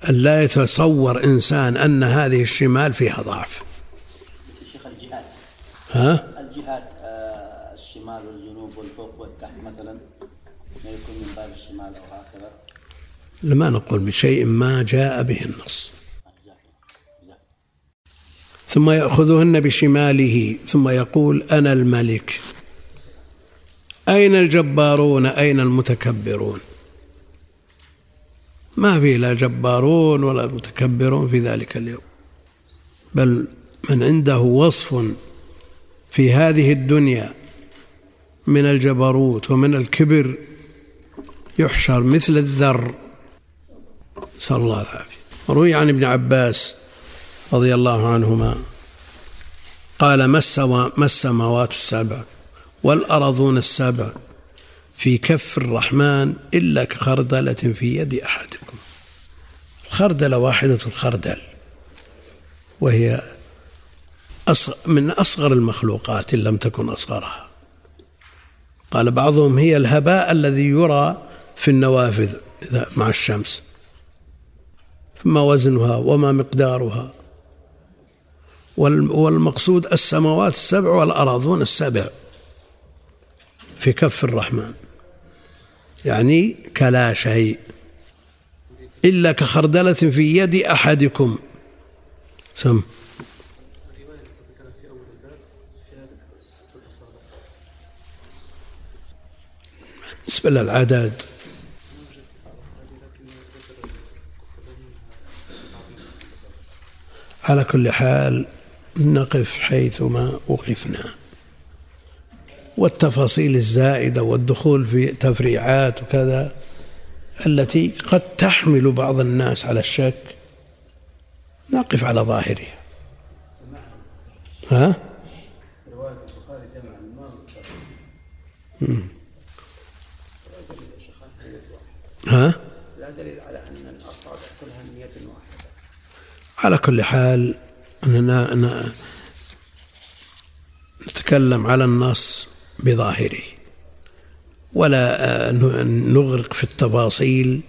أن لا يتصور إنسان أن هذه الشمال فيها ضعف. شيخ الجهاد. ها؟ الجهاد آه، الشمال والجنوب والفوق والتحت مثلا ما يكون من باب الشمال أو هكذا لما نقول بشيء ما جاء به النص. ثم يأخذهن بشماله ثم يقول أنا الملك. أين الجبارون؟ أين المتكبرون؟ ما في لا جبارون ولا متكبرون في ذلك اليوم. بل من عنده وصف في هذه الدنيا من الجبروت ومن الكبر يحشر مثل الذر. نسأل الله العافية. روي عن ابن عباس رضي الله عنهما قال ما السماوات السبع والأرضون السبع في كف الرحمن إلا كخردلة في يد أحدكم. الخردلة واحدة الخردل وهي من أصغر المخلوقات إن لم تكن أصغرها. قال بعضهم هي الهباء الذي يرى في النوافذ مع الشمس ما وزنها وما مقدارها. والمقصود السماوات السبع والأراضون السبع في كف الرحمن. يعني كلا شيء. إلا كخردلة في يد أحدكم. سم. بالنسبة للعدد. على كل حال نقف حيثما وقفنا. والتفاصيل الزائدة والدخول في تفريعات وكذا التي قد تحمل بعض الناس على الشك نقف على ظاهرها ها؟ ها؟ لا دليل على أن الأصابع كلها نية واحدة على كل حال أننا نتكلم على النص بظاهره. ولا نغرق في التفاصيل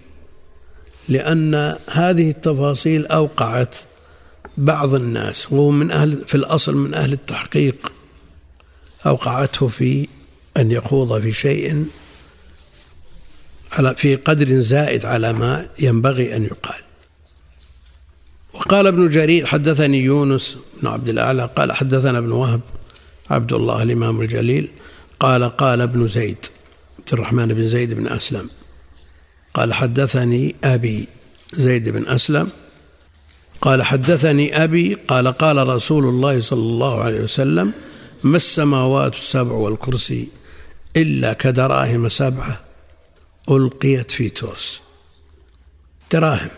لأن هذه التفاصيل أوقعت بعض الناس وهو من أهل في الأصل من أهل التحقيق أوقعته في أن يخوض في شيء على في قدر زائد على ما ينبغي أن يقال. وقال ابن جرير حدثني يونس بن عبد الأعلى قال حدثنا ابن وهب عبد الله الإمام الجليل قال قال ابن زيد عبد الرحمن بن زيد بن أسلم. قال حدثني أبي زيد بن أسلم. قال حدثني أبي قال قال رسول الله صلى الله عليه وسلم ما السماوات السبع والكرسي إلا كدراهم سبعة ألقيت في ترس. دراهم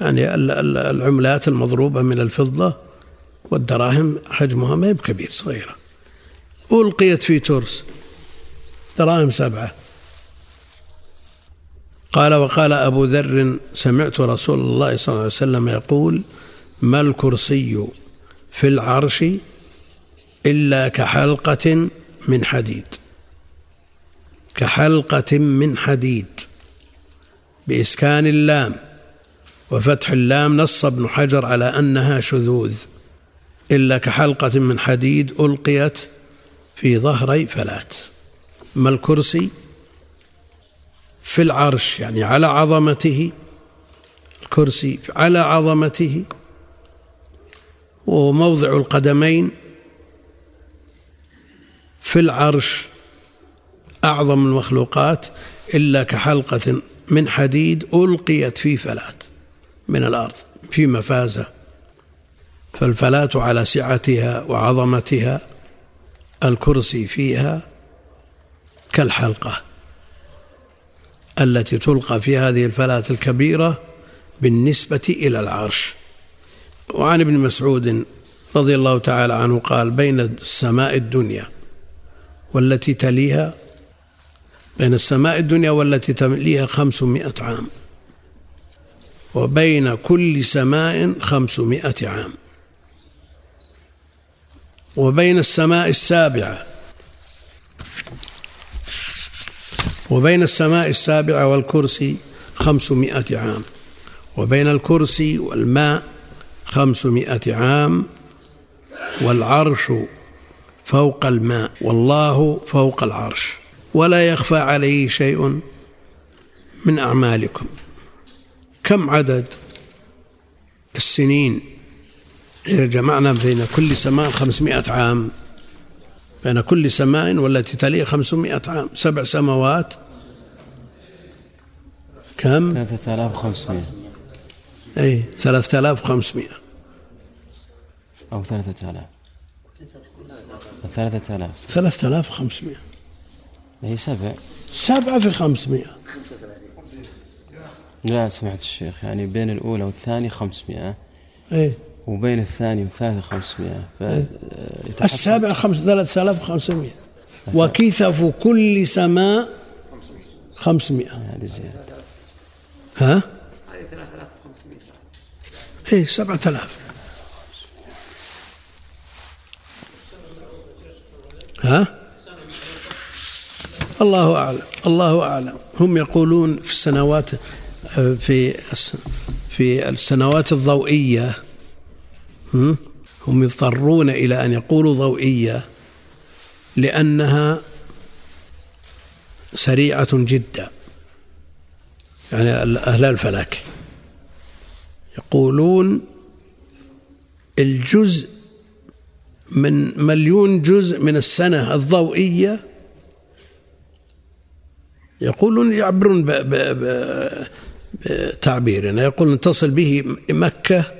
يعني العملات المضروبة من الفضة والدراهم حجمها ما هي بكبير صغيرة. ألقيت في ترس. دراهم سبعة. قال وقال أبو ذر سمعت رسول الله صلى الله عليه وسلم يقول ما الكرسي في العرش إلا كحلقة من حديد. كحلقة من حديد. بإسكان اللام. وفتح اللام نص ابن حجر على أنها شذوذ. إلا كحلقة من حديد ألقيت في ظهري فلات. ما الكرسي؟ في العرش يعني على عظمته. الكرسي على عظمته. وموضع القدمين. في العرش أعظم المخلوقات إلا كحلقة من حديد ألقيت في فلات من الأرض في مفازة. فالفلاة على سعتها وعظمتها الكرسي فيها كالحلقة التي تلقى في هذه الفلاة الكبيرة بالنسبة إلى العرش. وعن ابن مسعود رضي الله تعالى عنه قال بين السماء الدنيا والتي تليها بين السماء الدنيا والتي تليها خمسمائة عام وبين كل سماء خمسمائة عام. وبين السماء السابعة. وبين السماء السابعة والكرسي خمسمائة عام. وبين الكرسي والماء خمسمائة عام. والعرش فوق الماء. والله فوق العرش. ولا يخفى عليه شيء من أعمالكم. كم عدد السنين إذا جمعنا بين كل سماء خمسمائة عام بين كل سماء والتي تليها خمسمائة عام سبع سماوات. كم؟ 3500 أي ثلاثة آلاف وخمسمائة. أو 3000 3000 ثلاثة آلاف. وخمسمائة. هي سبع. سبعة في خمسمائة. لا سمعت الشيخ يعني بين الأولى والثانية 500 أي وبين الثاني والثالث 500 فيتحسن السابعة خمس ثلاثة آلاف وخمسمائة وكثف كل سماء خمسمائة هذه زيادة. ها؟ إيه سبعة آلاف. ها؟ الله أعلم الله أعلم. هم يقولون في السنوات في في السنوات الضوئية هم؟ يضطرون إلى أن يقولوا ضوئية لأنها سريعة جدا يعني أهل الفلك يقولون الجزء من مليون جزء من السنة الضوئية يقولون يعبرون بتعبيرنا يقولون تصل به مكة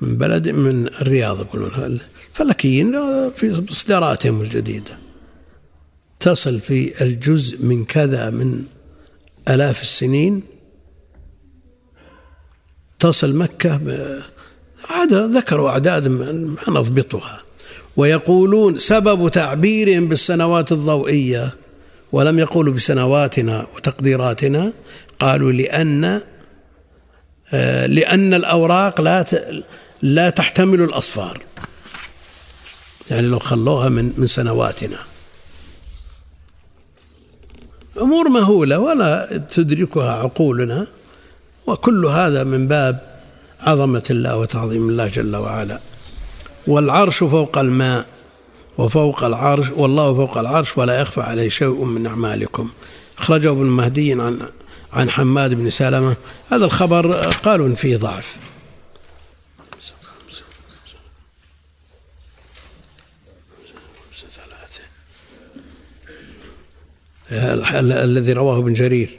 من بلد من الرياض يقولون. الفلكيين في إصداراتهم الجديدة. تصل في الجزء من كذا من آلاف السنين. تصل مكة عاد ذكروا أعداد ما نضبطها. ويقولون سبب تعبيرهم بالسنوات الضوئية ولم يقولوا بسنواتنا وتقديراتنا. قالوا لأن آه، لأن الأوراق لا لا تحتمل الأصفار. يعني لو خلوها من من سنواتنا. أمور مهولة ولا تدركها عقولنا. وكل هذا من باب عظمة الله وتعظيم الله جل وعلا. والعرش فوق الماء وفوق العرش والله فوق العرش ولا يخفى عليه شيء من أعمالكم. أخرجه ابن مهدي عن عن حماد بن سلمة. هذا الخبر قالوا فيه ضعف. الذي رواه ابن جرير.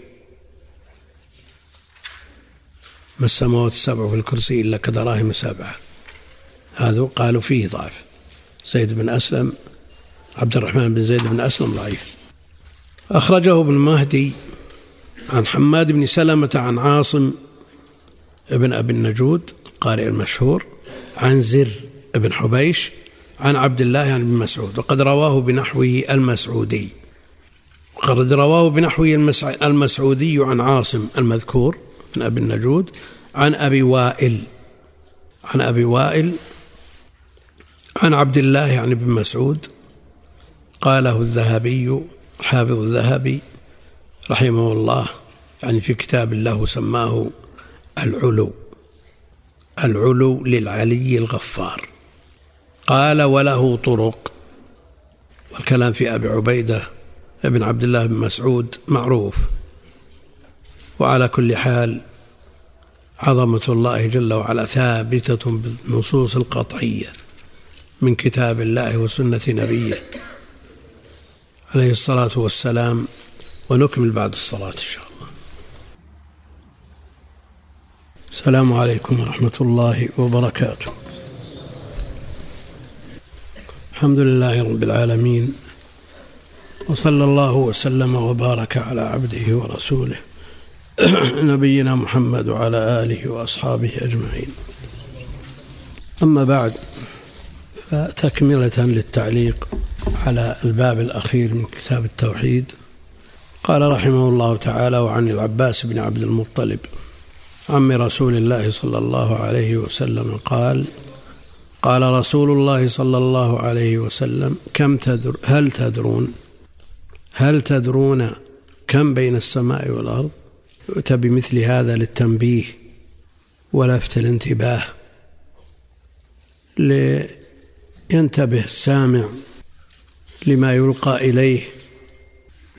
ما السماوات السبع في الكرسي إلا كدراهم سبعة. هذا قالوا فيه ضعف. زيد بن أسلم عبد الرحمن بن زيد بن أسلم ضعيف. أخرجه ابن مهدي عن حماد بن سلمة عن عاصم ابن أبي النجود قارئ المشهور عن زر بن حبيش عن عبد الله عن ابن مسعود وقد رواه بنحوه المسعودي. وقد رواه المسع- المسعودي عن عاصم المذكور من أبي النجود عن أبي وائل عن أبي وائل عن عبد الله عن ابن مسعود قاله الذهبي حافظ الذهبي رحمه الله يعني في كتاب له سماه العلو العلو للعلي الغفار. قال وله طرق. والكلام في أبي عبيدة ابن عبد الله بن مسعود معروف. وعلى كل حال عظمة الله جل وعلا ثابتة بالنصوص القطعية من كتاب الله وسنة نبيه عليه الصلاة والسلام. ونكمل بعد الصلاة إن شاء الله. السلام عليكم ورحمة الله وبركاته. الحمد لله رب العالمين. وصلى الله وسلم وبارك على عبده ورسوله نبينا محمد وعلى آله وأصحابه أجمعين. أما بعد فتكملة للتعليق على الباب الأخير من كتاب التوحيد قال رحمه الله تعالى وعن العباس بن عبد المطلب عم رسول الله صلى الله عليه وسلم قال قال رسول الله صلى الله عليه وسلم كم تدر هل تدرون هل تدرون كم بين السماء والأرض؟ يؤتى بمثل هذا للتنبيه ولفت الانتباه. لينتبه السامع لما يلقى إليه.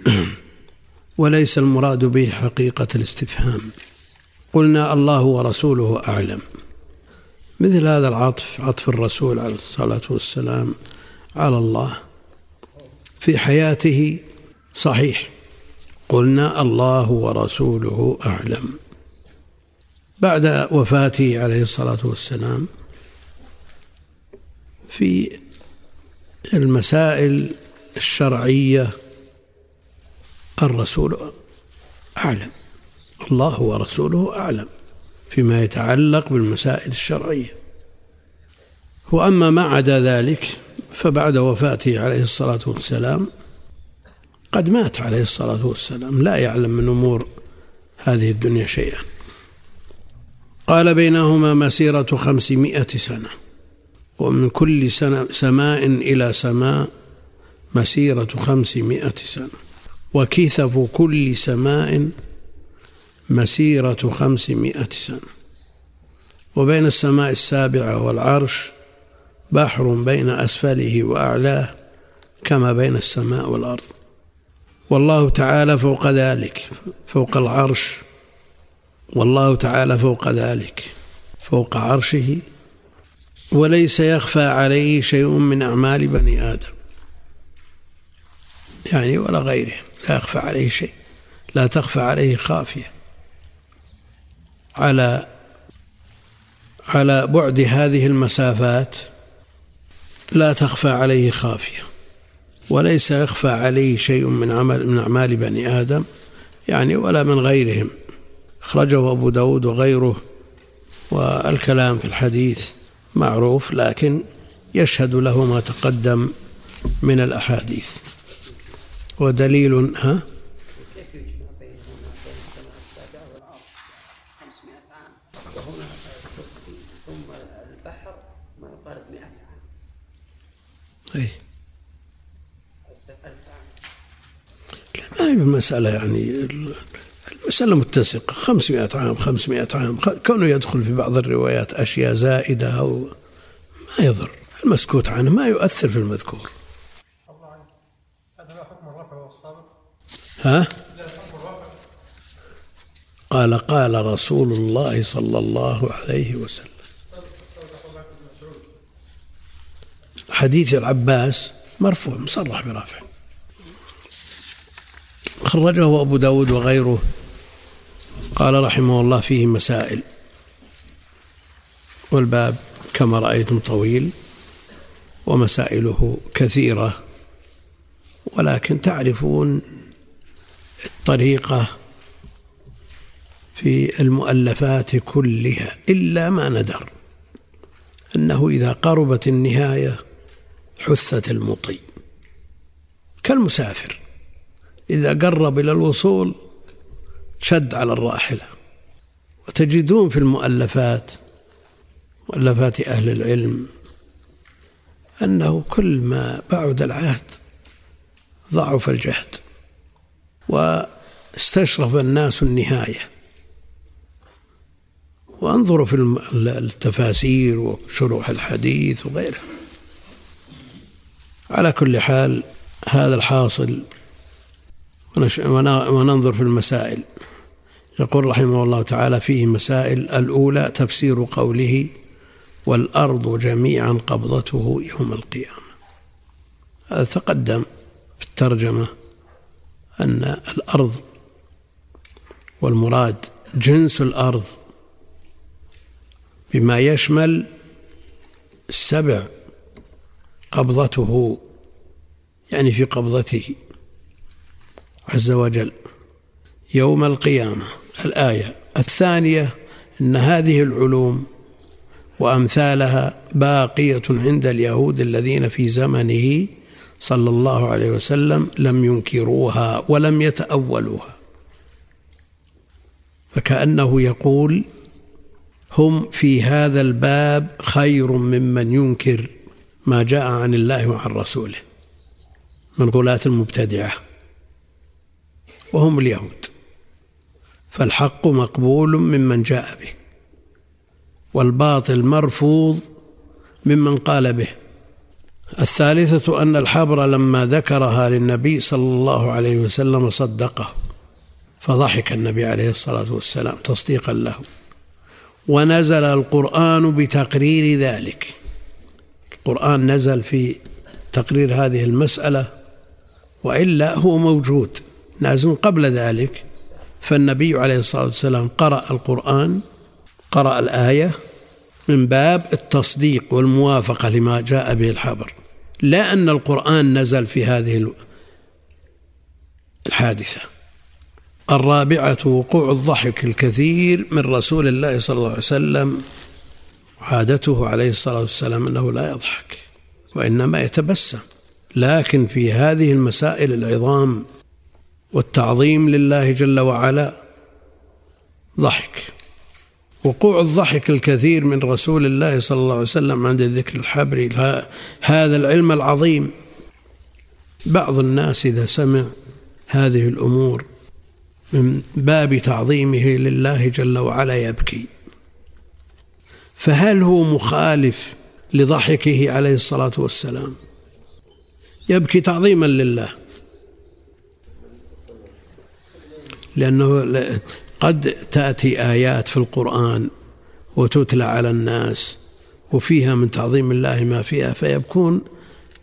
وليس المراد به حقيقة الاستفهام. قلنا الله ورسوله أعلم. مثل هذا العطف عطف الرسول عليه الصلاة والسلام على الله. في حياته صحيح. قلنا الله ورسوله أعلم. بعد وفاته عليه الصلاة والسلام في المسائل الشرعية الرسول أعلم. الله ورسوله أعلم فيما يتعلق بالمسائل الشرعية. وأما ما عدا ذلك فبعد وفاته عليه الصلاة والسلام قد مات عليه الصلاة والسلام لا يعلم من أمور هذه الدنيا شيئا. قال بينهما مسيرة خمسمائة سنة ومن كل سنة سماء إلى سماء مسيرة خمسمائة سنة. وكثف كل سماء مسيرة خمسمائة سنة. وبين السماء السابعة والعرش بحر بين أسفله وأعلاه كما بين السماء والأرض. والله تعالى فوق ذلك فوق العرش. والله تعالى فوق ذلك فوق عرشه. وليس يخفى عليه شيء من أعمال بني آدم. يعني ولا غيره لا يخفى عليه شيء لا تخفى عليه خافية. على على بعد هذه المسافات لا تخفى عليه خافية. وليس يخفى عليه شيء من عمل من أعمال بني آدم يعني ولا من غيرهم. أخرجه أبو داود وغيره والكلام في الحديث معروف لكن يشهد له ما تقدم من الأحاديث. ودليل ها؟ أي ما هي المسألة يعني المسألة متسقة. 500 عام 500 عام. كونه يدخل في بعض الروايات أشياء زائدة أو ما يضر. المسكوت عنه ما يؤثر في المذكور. ها؟ قال قال رسول الله صلى الله عليه وسلم. حديث العباس مرفوع مصرح برفع خرجه أبو داود وغيره. قال رحمه الله فيه مسائل. والباب كما رأيتم طويل ومسائله كثيرة. ولكن تعرفون الطريقة في المؤلفات كلها إلا ما ندر أنه إذا قربت النهاية حثت المطي. كالمسافر. إذا قرب إلى الوصول شد على الراحلة. وتجدون في المؤلفات مؤلفات أهل العلم أنه كل ما بعد العهد ضعف الجهد واستشرف الناس النهاية. وانظروا في التفاسير وشروح الحديث وغيره على كل حال هذا الحاصل وننظر في المسائل. يقول رحمه الله تعالى فيه مسائل الأولى تفسير قوله والأرض جميعا قبضته يوم القيامة. هذا تقدم في الترجمة أن الأرض والمراد جنس الأرض بما يشمل السبع قبضته يعني في قبضته. عز وجل يوم القيامة. الآية الثانية أن هذه العلوم وأمثالها باقية عند اليهود الذين في زمنه صلى الله عليه وسلم لم ينكروها ولم يتأولوها. فكأنه يقول هم في هذا الباب خير ممن ينكر ما جاء عن الله وعن رسوله. من غلاة المبتدعة. وهم اليهود. فالحق مقبول ممن جاء به والباطل مرفوض ممن قال به. الثالثة أن الحبر لما ذكرها للنبي صلى الله عليه وسلم صدقه فضحك النبي عليه الصلاة والسلام تصديقا له. ونزل القرآن بتقرير ذلك. القرآن نزل في تقرير هذه المسألة وإلا هو موجود. نازل قبل ذلك فالنبي عليه الصلاة والسلام قرأ القرآن قرأ الآية من باب التصديق والموافقة لما جاء به الحبر. لا أن القرآن نزل في هذه الحادثة. الرابعة وقوع الضحك الكثير من رسول الله صلى الله عليه وسلم عادته عليه الصلاة والسلام أنه لا يضحك وإنما يتبسم. لكن في هذه المسائل العظام والتعظيم لله جل وعلا ضحك. وقوع الضحك الكثير من رسول الله صلى الله عليه وسلم عند ذكر الحبر هذا العلم العظيم. بعض الناس إذا سمع هذه الأمور من باب تعظيمه لله جل وعلا يبكي. فهل هو مخالف لضحكه عليه الصلاة والسلام؟ يبكي تعظيما لله. لأنه قد تأتي آيات في القرآن وتتلى على الناس وفيها من تعظيم الله ما فيها فيكون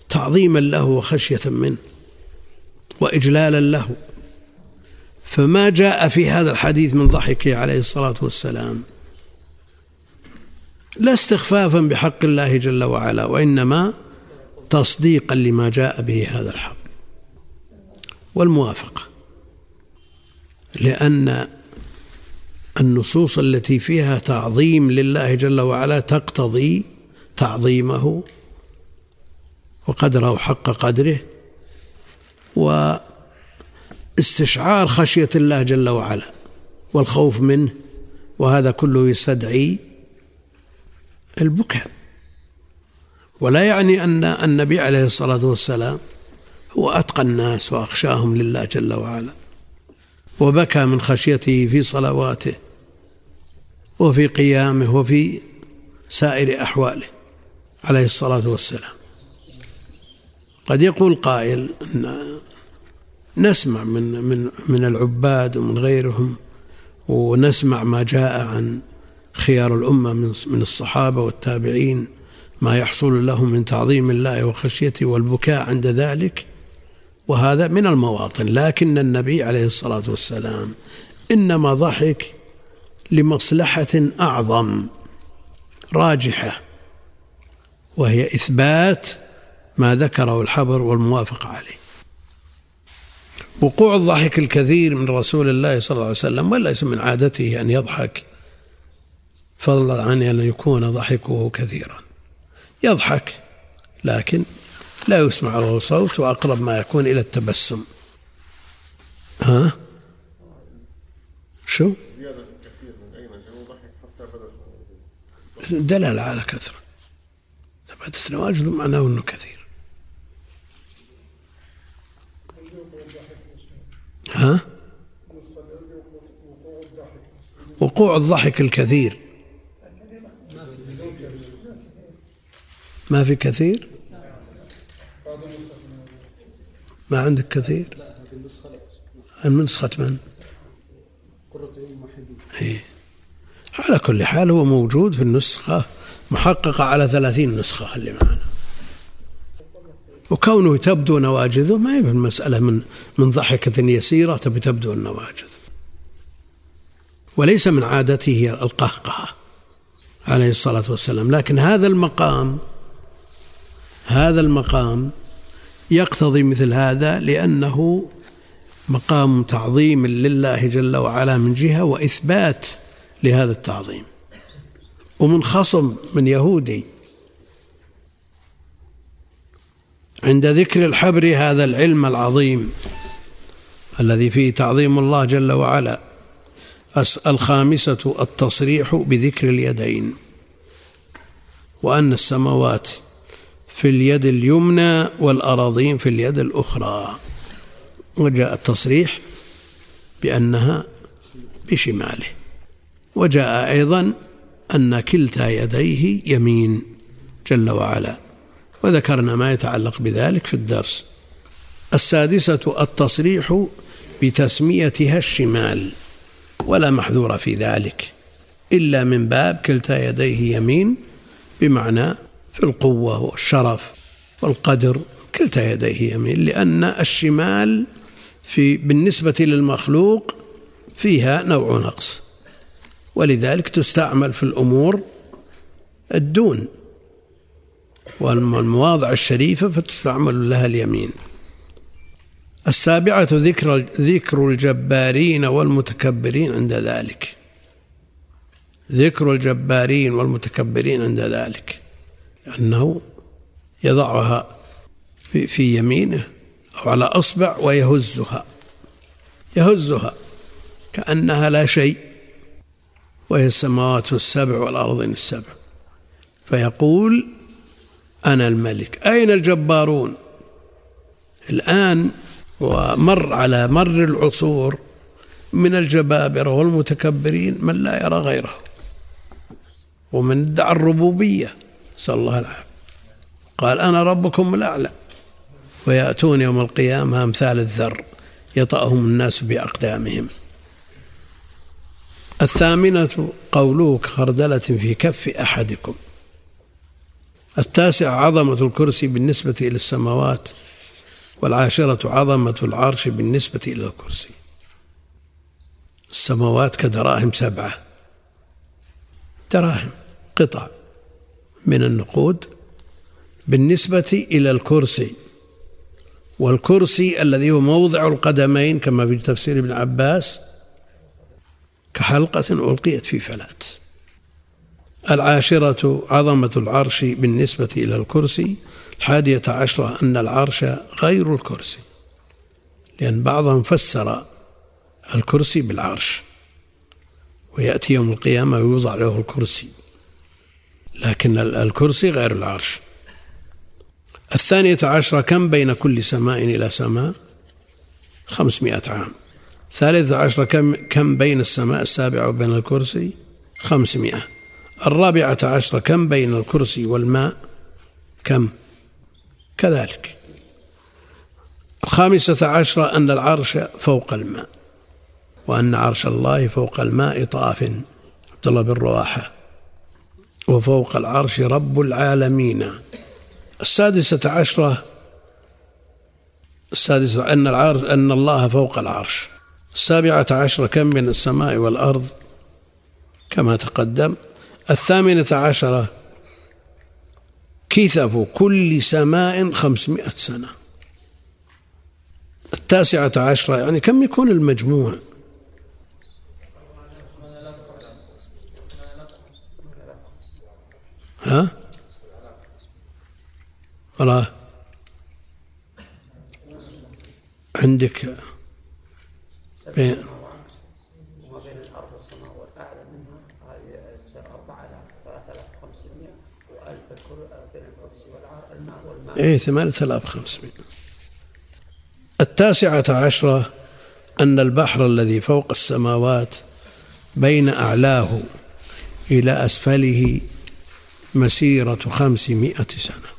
تعظيما له وخشية منه وإجلالا له. فما جاء في هذا الحديث من ضحكه عليه الصلاة والسلام. لا استخفافا بحق الله جل وعلا وإنما تصديقا لما جاء به هذا الحق. والموافقة. لأن النصوص التي فيها تعظيم لله جل وعلا تقتضي تعظيمه وقدره حق قدره واستشعار خشية الله جل وعلا والخوف منه وهذا كله يستدعي البكاء. ولا يعني أن النبي عليه الصلاة والسلام هو أتقى الناس وأخشاهم لله جل وعلا. وبكى من خشيته في صلواته وفي قيامه وفي سائر أحواله عليه الصلاة والسلام. قد يقول قائل أن نسمع من من من العباد ومن غيرهم ونسمع ما جاء عن خيار الأمة من من الصحابة والتابعين ما يحصل لهم من تعظيم الله وخشيته والبكاء عند ذلك. وهذا من المواطن. لكن النبي عليه الصلاة والسلام إنما ضحك لمصلحة أعظم راجحة وهي إثبات ما ذكره الحبر والموافقة عليه. وقوع الضحك الكثير من رسول الله صلى الله عليه وسلم وليس من عادته أن يضحك فضلا عن أن يكون ضحكه كثيرا. يضحك لكن لا يسمع له صوت وأقرب ما يكون إلى التبسم. ها؟ شو؟ دلالة على كثرة. ثبتت نواجذ معناه أنه كثير. ها؟ وقوع الضحك الكثير. ما في كثير؟ ما عندك كثير. من نسخة من؟ إيه. على كل حال هو موجود في النسخة محققة على ثلاثين نسخة اللي معنا. وكونه تبدو نواجذه ما هي المسألة من من ضحكة يسيرة تبي تبدو النواجذ. وليس من عادته القهقهة عليه الصلاة والسلام. لكن هذا المقام هذا المقام يقتضي مثل هذا لأنه مقام تعظيم لله جل وعلا من جهة وإثبات لهذا التعظيم. ومن خصم من يهودي عند ذكر الحبر هذا العلم العظيم الذي فيه تعظيم الله جل وعلا الخامسة التصريح بذكر اليدين وأن السماوات في اليد اليمنى والأراضين في اليد الأخرى. وجاء التصريح بأنها بشماله. وجاء أيضا أن كلتا يديه يمين جل وعلا. وذكرنا ما يتعلق بذلك في الدرس. السادسة التصريح بتسميتها الشمال. ولا محذور في ذلك. إلا من باب كلتا يديه يمين بمعنى في القوة والشرف والقدر كلتا يديه يمين لأن الشمال في بالنسبة للمخلوق فيها نوع نقص. ولذلك تستعمل في الأمور الدون والمواضع الشريفة فتستعمل لها اليمين. السابعة ذكر ذكر الجبارين والمتكبرين عند ذلك. ذكر الجبارين والمتكبرين عند ذلك. أنه يضعها في, في يمينه أو على أصبع ويهزها. يهزها كأنها لا شيء وهي السماوات السبع والأرضين السبع. فيقول أنا الملك. أين الجبارون؟ الآن ومر على مر العصور من الجبابرة والمتكبرين من لا يرى غيره. ومن ادعى الربوبية. نسأل الله العافية. قال أنا ربكم الأعلى. ويأتون يوم القيامة أمثال الذر يطأهم الناس بأقدامهم. الثامنة قوله كخردلة في كف أحدكم. التاسع عظمة الكرسي بالنسبة إلى السماوات. والعاشرة عظمة العرش بالنسبة إلى الكرسي. السماوات كدراهم سبعة. دراهم قطع. من النقود بالنسبة إلى الكرسي والكرسي الذي هو موضع القدمين كما في تفسير ابن عباس كحلقة ألقيت في فلات. العاشرة عظمة العرش بالنسبة إلى الكرسي الحادية عشرة أن العرش غير الكرسي لأن بعضهم فسر الكرسي بالعرش ويأتي يوم القيامة ويوضع له الكرسي. لكن الكرسي غير العرش. الثانية عشرة كم بين كل سماء إلى سماء؟ خمسمائة عام. الثالثة عشرة كم, كم بين السماء السابعة وبين الكرسي؟ خمسمائة. الرابعة عشرة كم بين الكرسي والماء؟ كم؟ كذلك. الخامسة عشرة أن العرش فوق الماء وأن عرش الله فوق الماء طاف. عبد الله بن رواحة. وفوق العرش رب العالمين. السادسة عشرة. السادسة أن العرش أن الله فوق العرش. السابعة عشرة كم من السماء والأرض؟ كما تقدم. الثامنة عشرة. كثف كل سماء خمسمائة سنة. التاسعة عشرة يعني كم يكون المجموع؟ ها؟ والله عندك بين إيه ثمانية آلاف خمسمائة التاسعة عشرة أن البحر الذي فوق السماوات بين أعلاه إلى أسفله مسيرة خمسمائة سنة.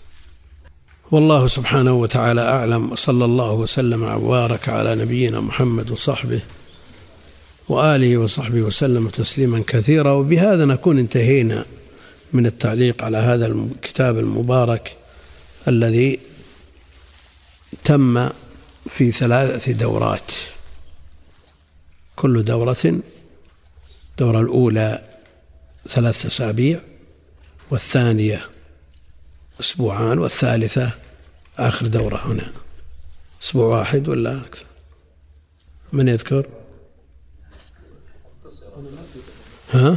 والله سبحانه وتعالى أعلم وصلى الله وسلم وبارك على نبينا محمد وصحبه وآله وصحبه وسلم تسليما كثيرا. وبهذا نكون انتهينا من التعليق على هذا الكتاب المبارك الذي تم في ثلاثة دورات. كل دورة الدورة الأولى ثلاثة أسابيع والثانية أسبوعان والثالثة آخر دورة هنا. أسبوع واحد ولا أكثر؟ من يذكر؟ ها؟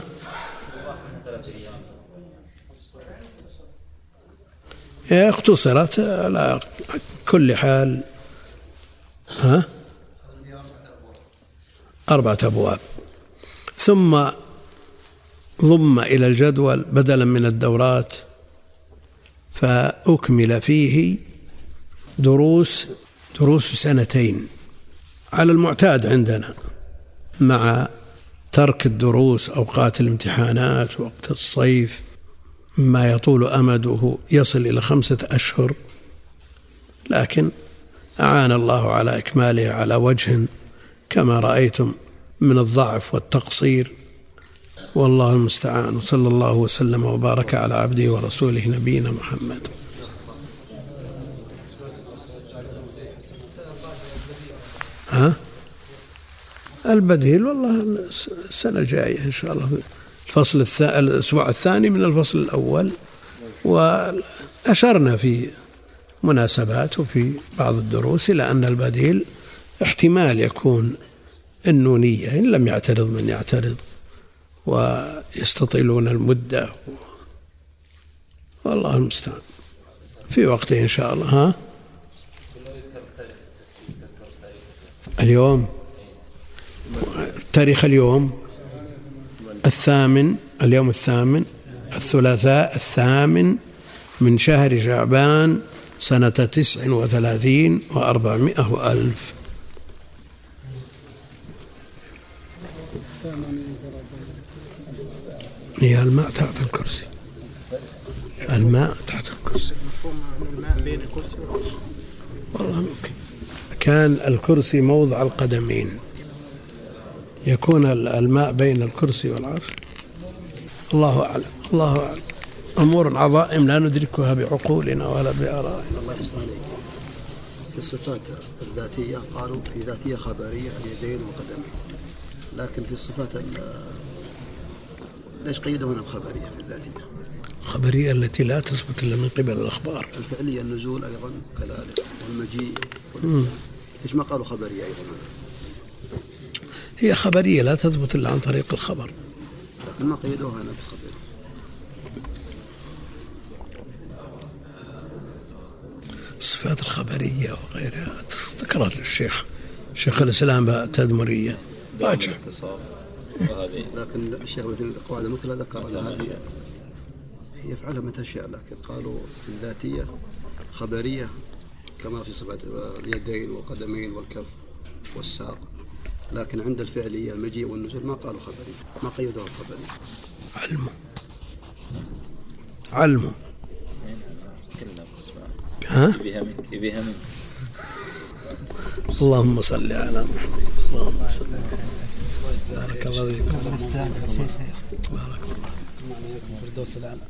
اختصرت على كل حال ها؟ أربعة أبواب. ثم ضم إلى الجدول بدلا من الدورات فأكمل فيه دروس دروس سنتين على المعتاد عندنا مع ترك الدروس أوقات الامتحانات وقت الصيف ما يطول أمده يصل إلى خمسة أشهر. لكن أعان الله على إكماله على وجه كما رأيتم من الضعف والتقصير. والله المستعان. وصلى الله وسلم وبارك على عبده ورسوله نبينا محمد. ها؟ البديل والله السنة الجاية إن شاء الله. الفصل الثاني الأسبوع الثاني من الفصل الأول. وأشرنا في مناسبات وفي بعض الدروس إلى أن البديل احتمال يكون النونية إن لم يعترض من يعترض. ويستطيلون المدة. والله المستعان. في وقته إن شاء الله ها؟ اليوم؟ تاريخ اليوم؟ الثامن اليوم الثامن الثلاثاء الثامن من شهر شعبان سنة تسع وثلاثين وأربعمائة وألف. هي الماء تحت الكرسي. الماء تحت الكرسي. الماء بين الكرسي والله ممكن. كان الكرسي موضع القدمين. يكون الماء بين الكرسي والعرش. الله أعلم. الله أعلم. أمور عظائم لا ندركها بعقولنا ولا بآرائنا. الله يسلمك. في الصفات الذاتية قالوا في ذاتية خبرية اليدين والقدمين لكن في الصفات ليش قيدوا هنا بخبرية في الذاتية خبرية التي لا تثبت إلا من قبل الأخبار. الفعلية النزول أيضا كذلك والمجيء ليش ما قالوا خبرية أيضا؟ هي خبرية لا تثبت إلا عن طريق الخبر. لكن ما قيدوها هنا بالخبر الصفات الخبرية وغيرها. ذكرت الشيخ شيخ الإسلام التدمرية راجع لكن الشيخ مثل القواعد المثلى ذكر أن هذه يفعلها متى شاء. لكن قالوا في الذاتية خبرية كما في صفات اليدين والقدمين والكف والساق. لكن عند الفعلية المجيء والنزول ما قالوا خبري ما قيدوها خبري علمه علمه ها؟ يبيها منك. اللهم صل على محمد. اللهم صل. بارك الله فيكم بارك الله فردوس الأعلى.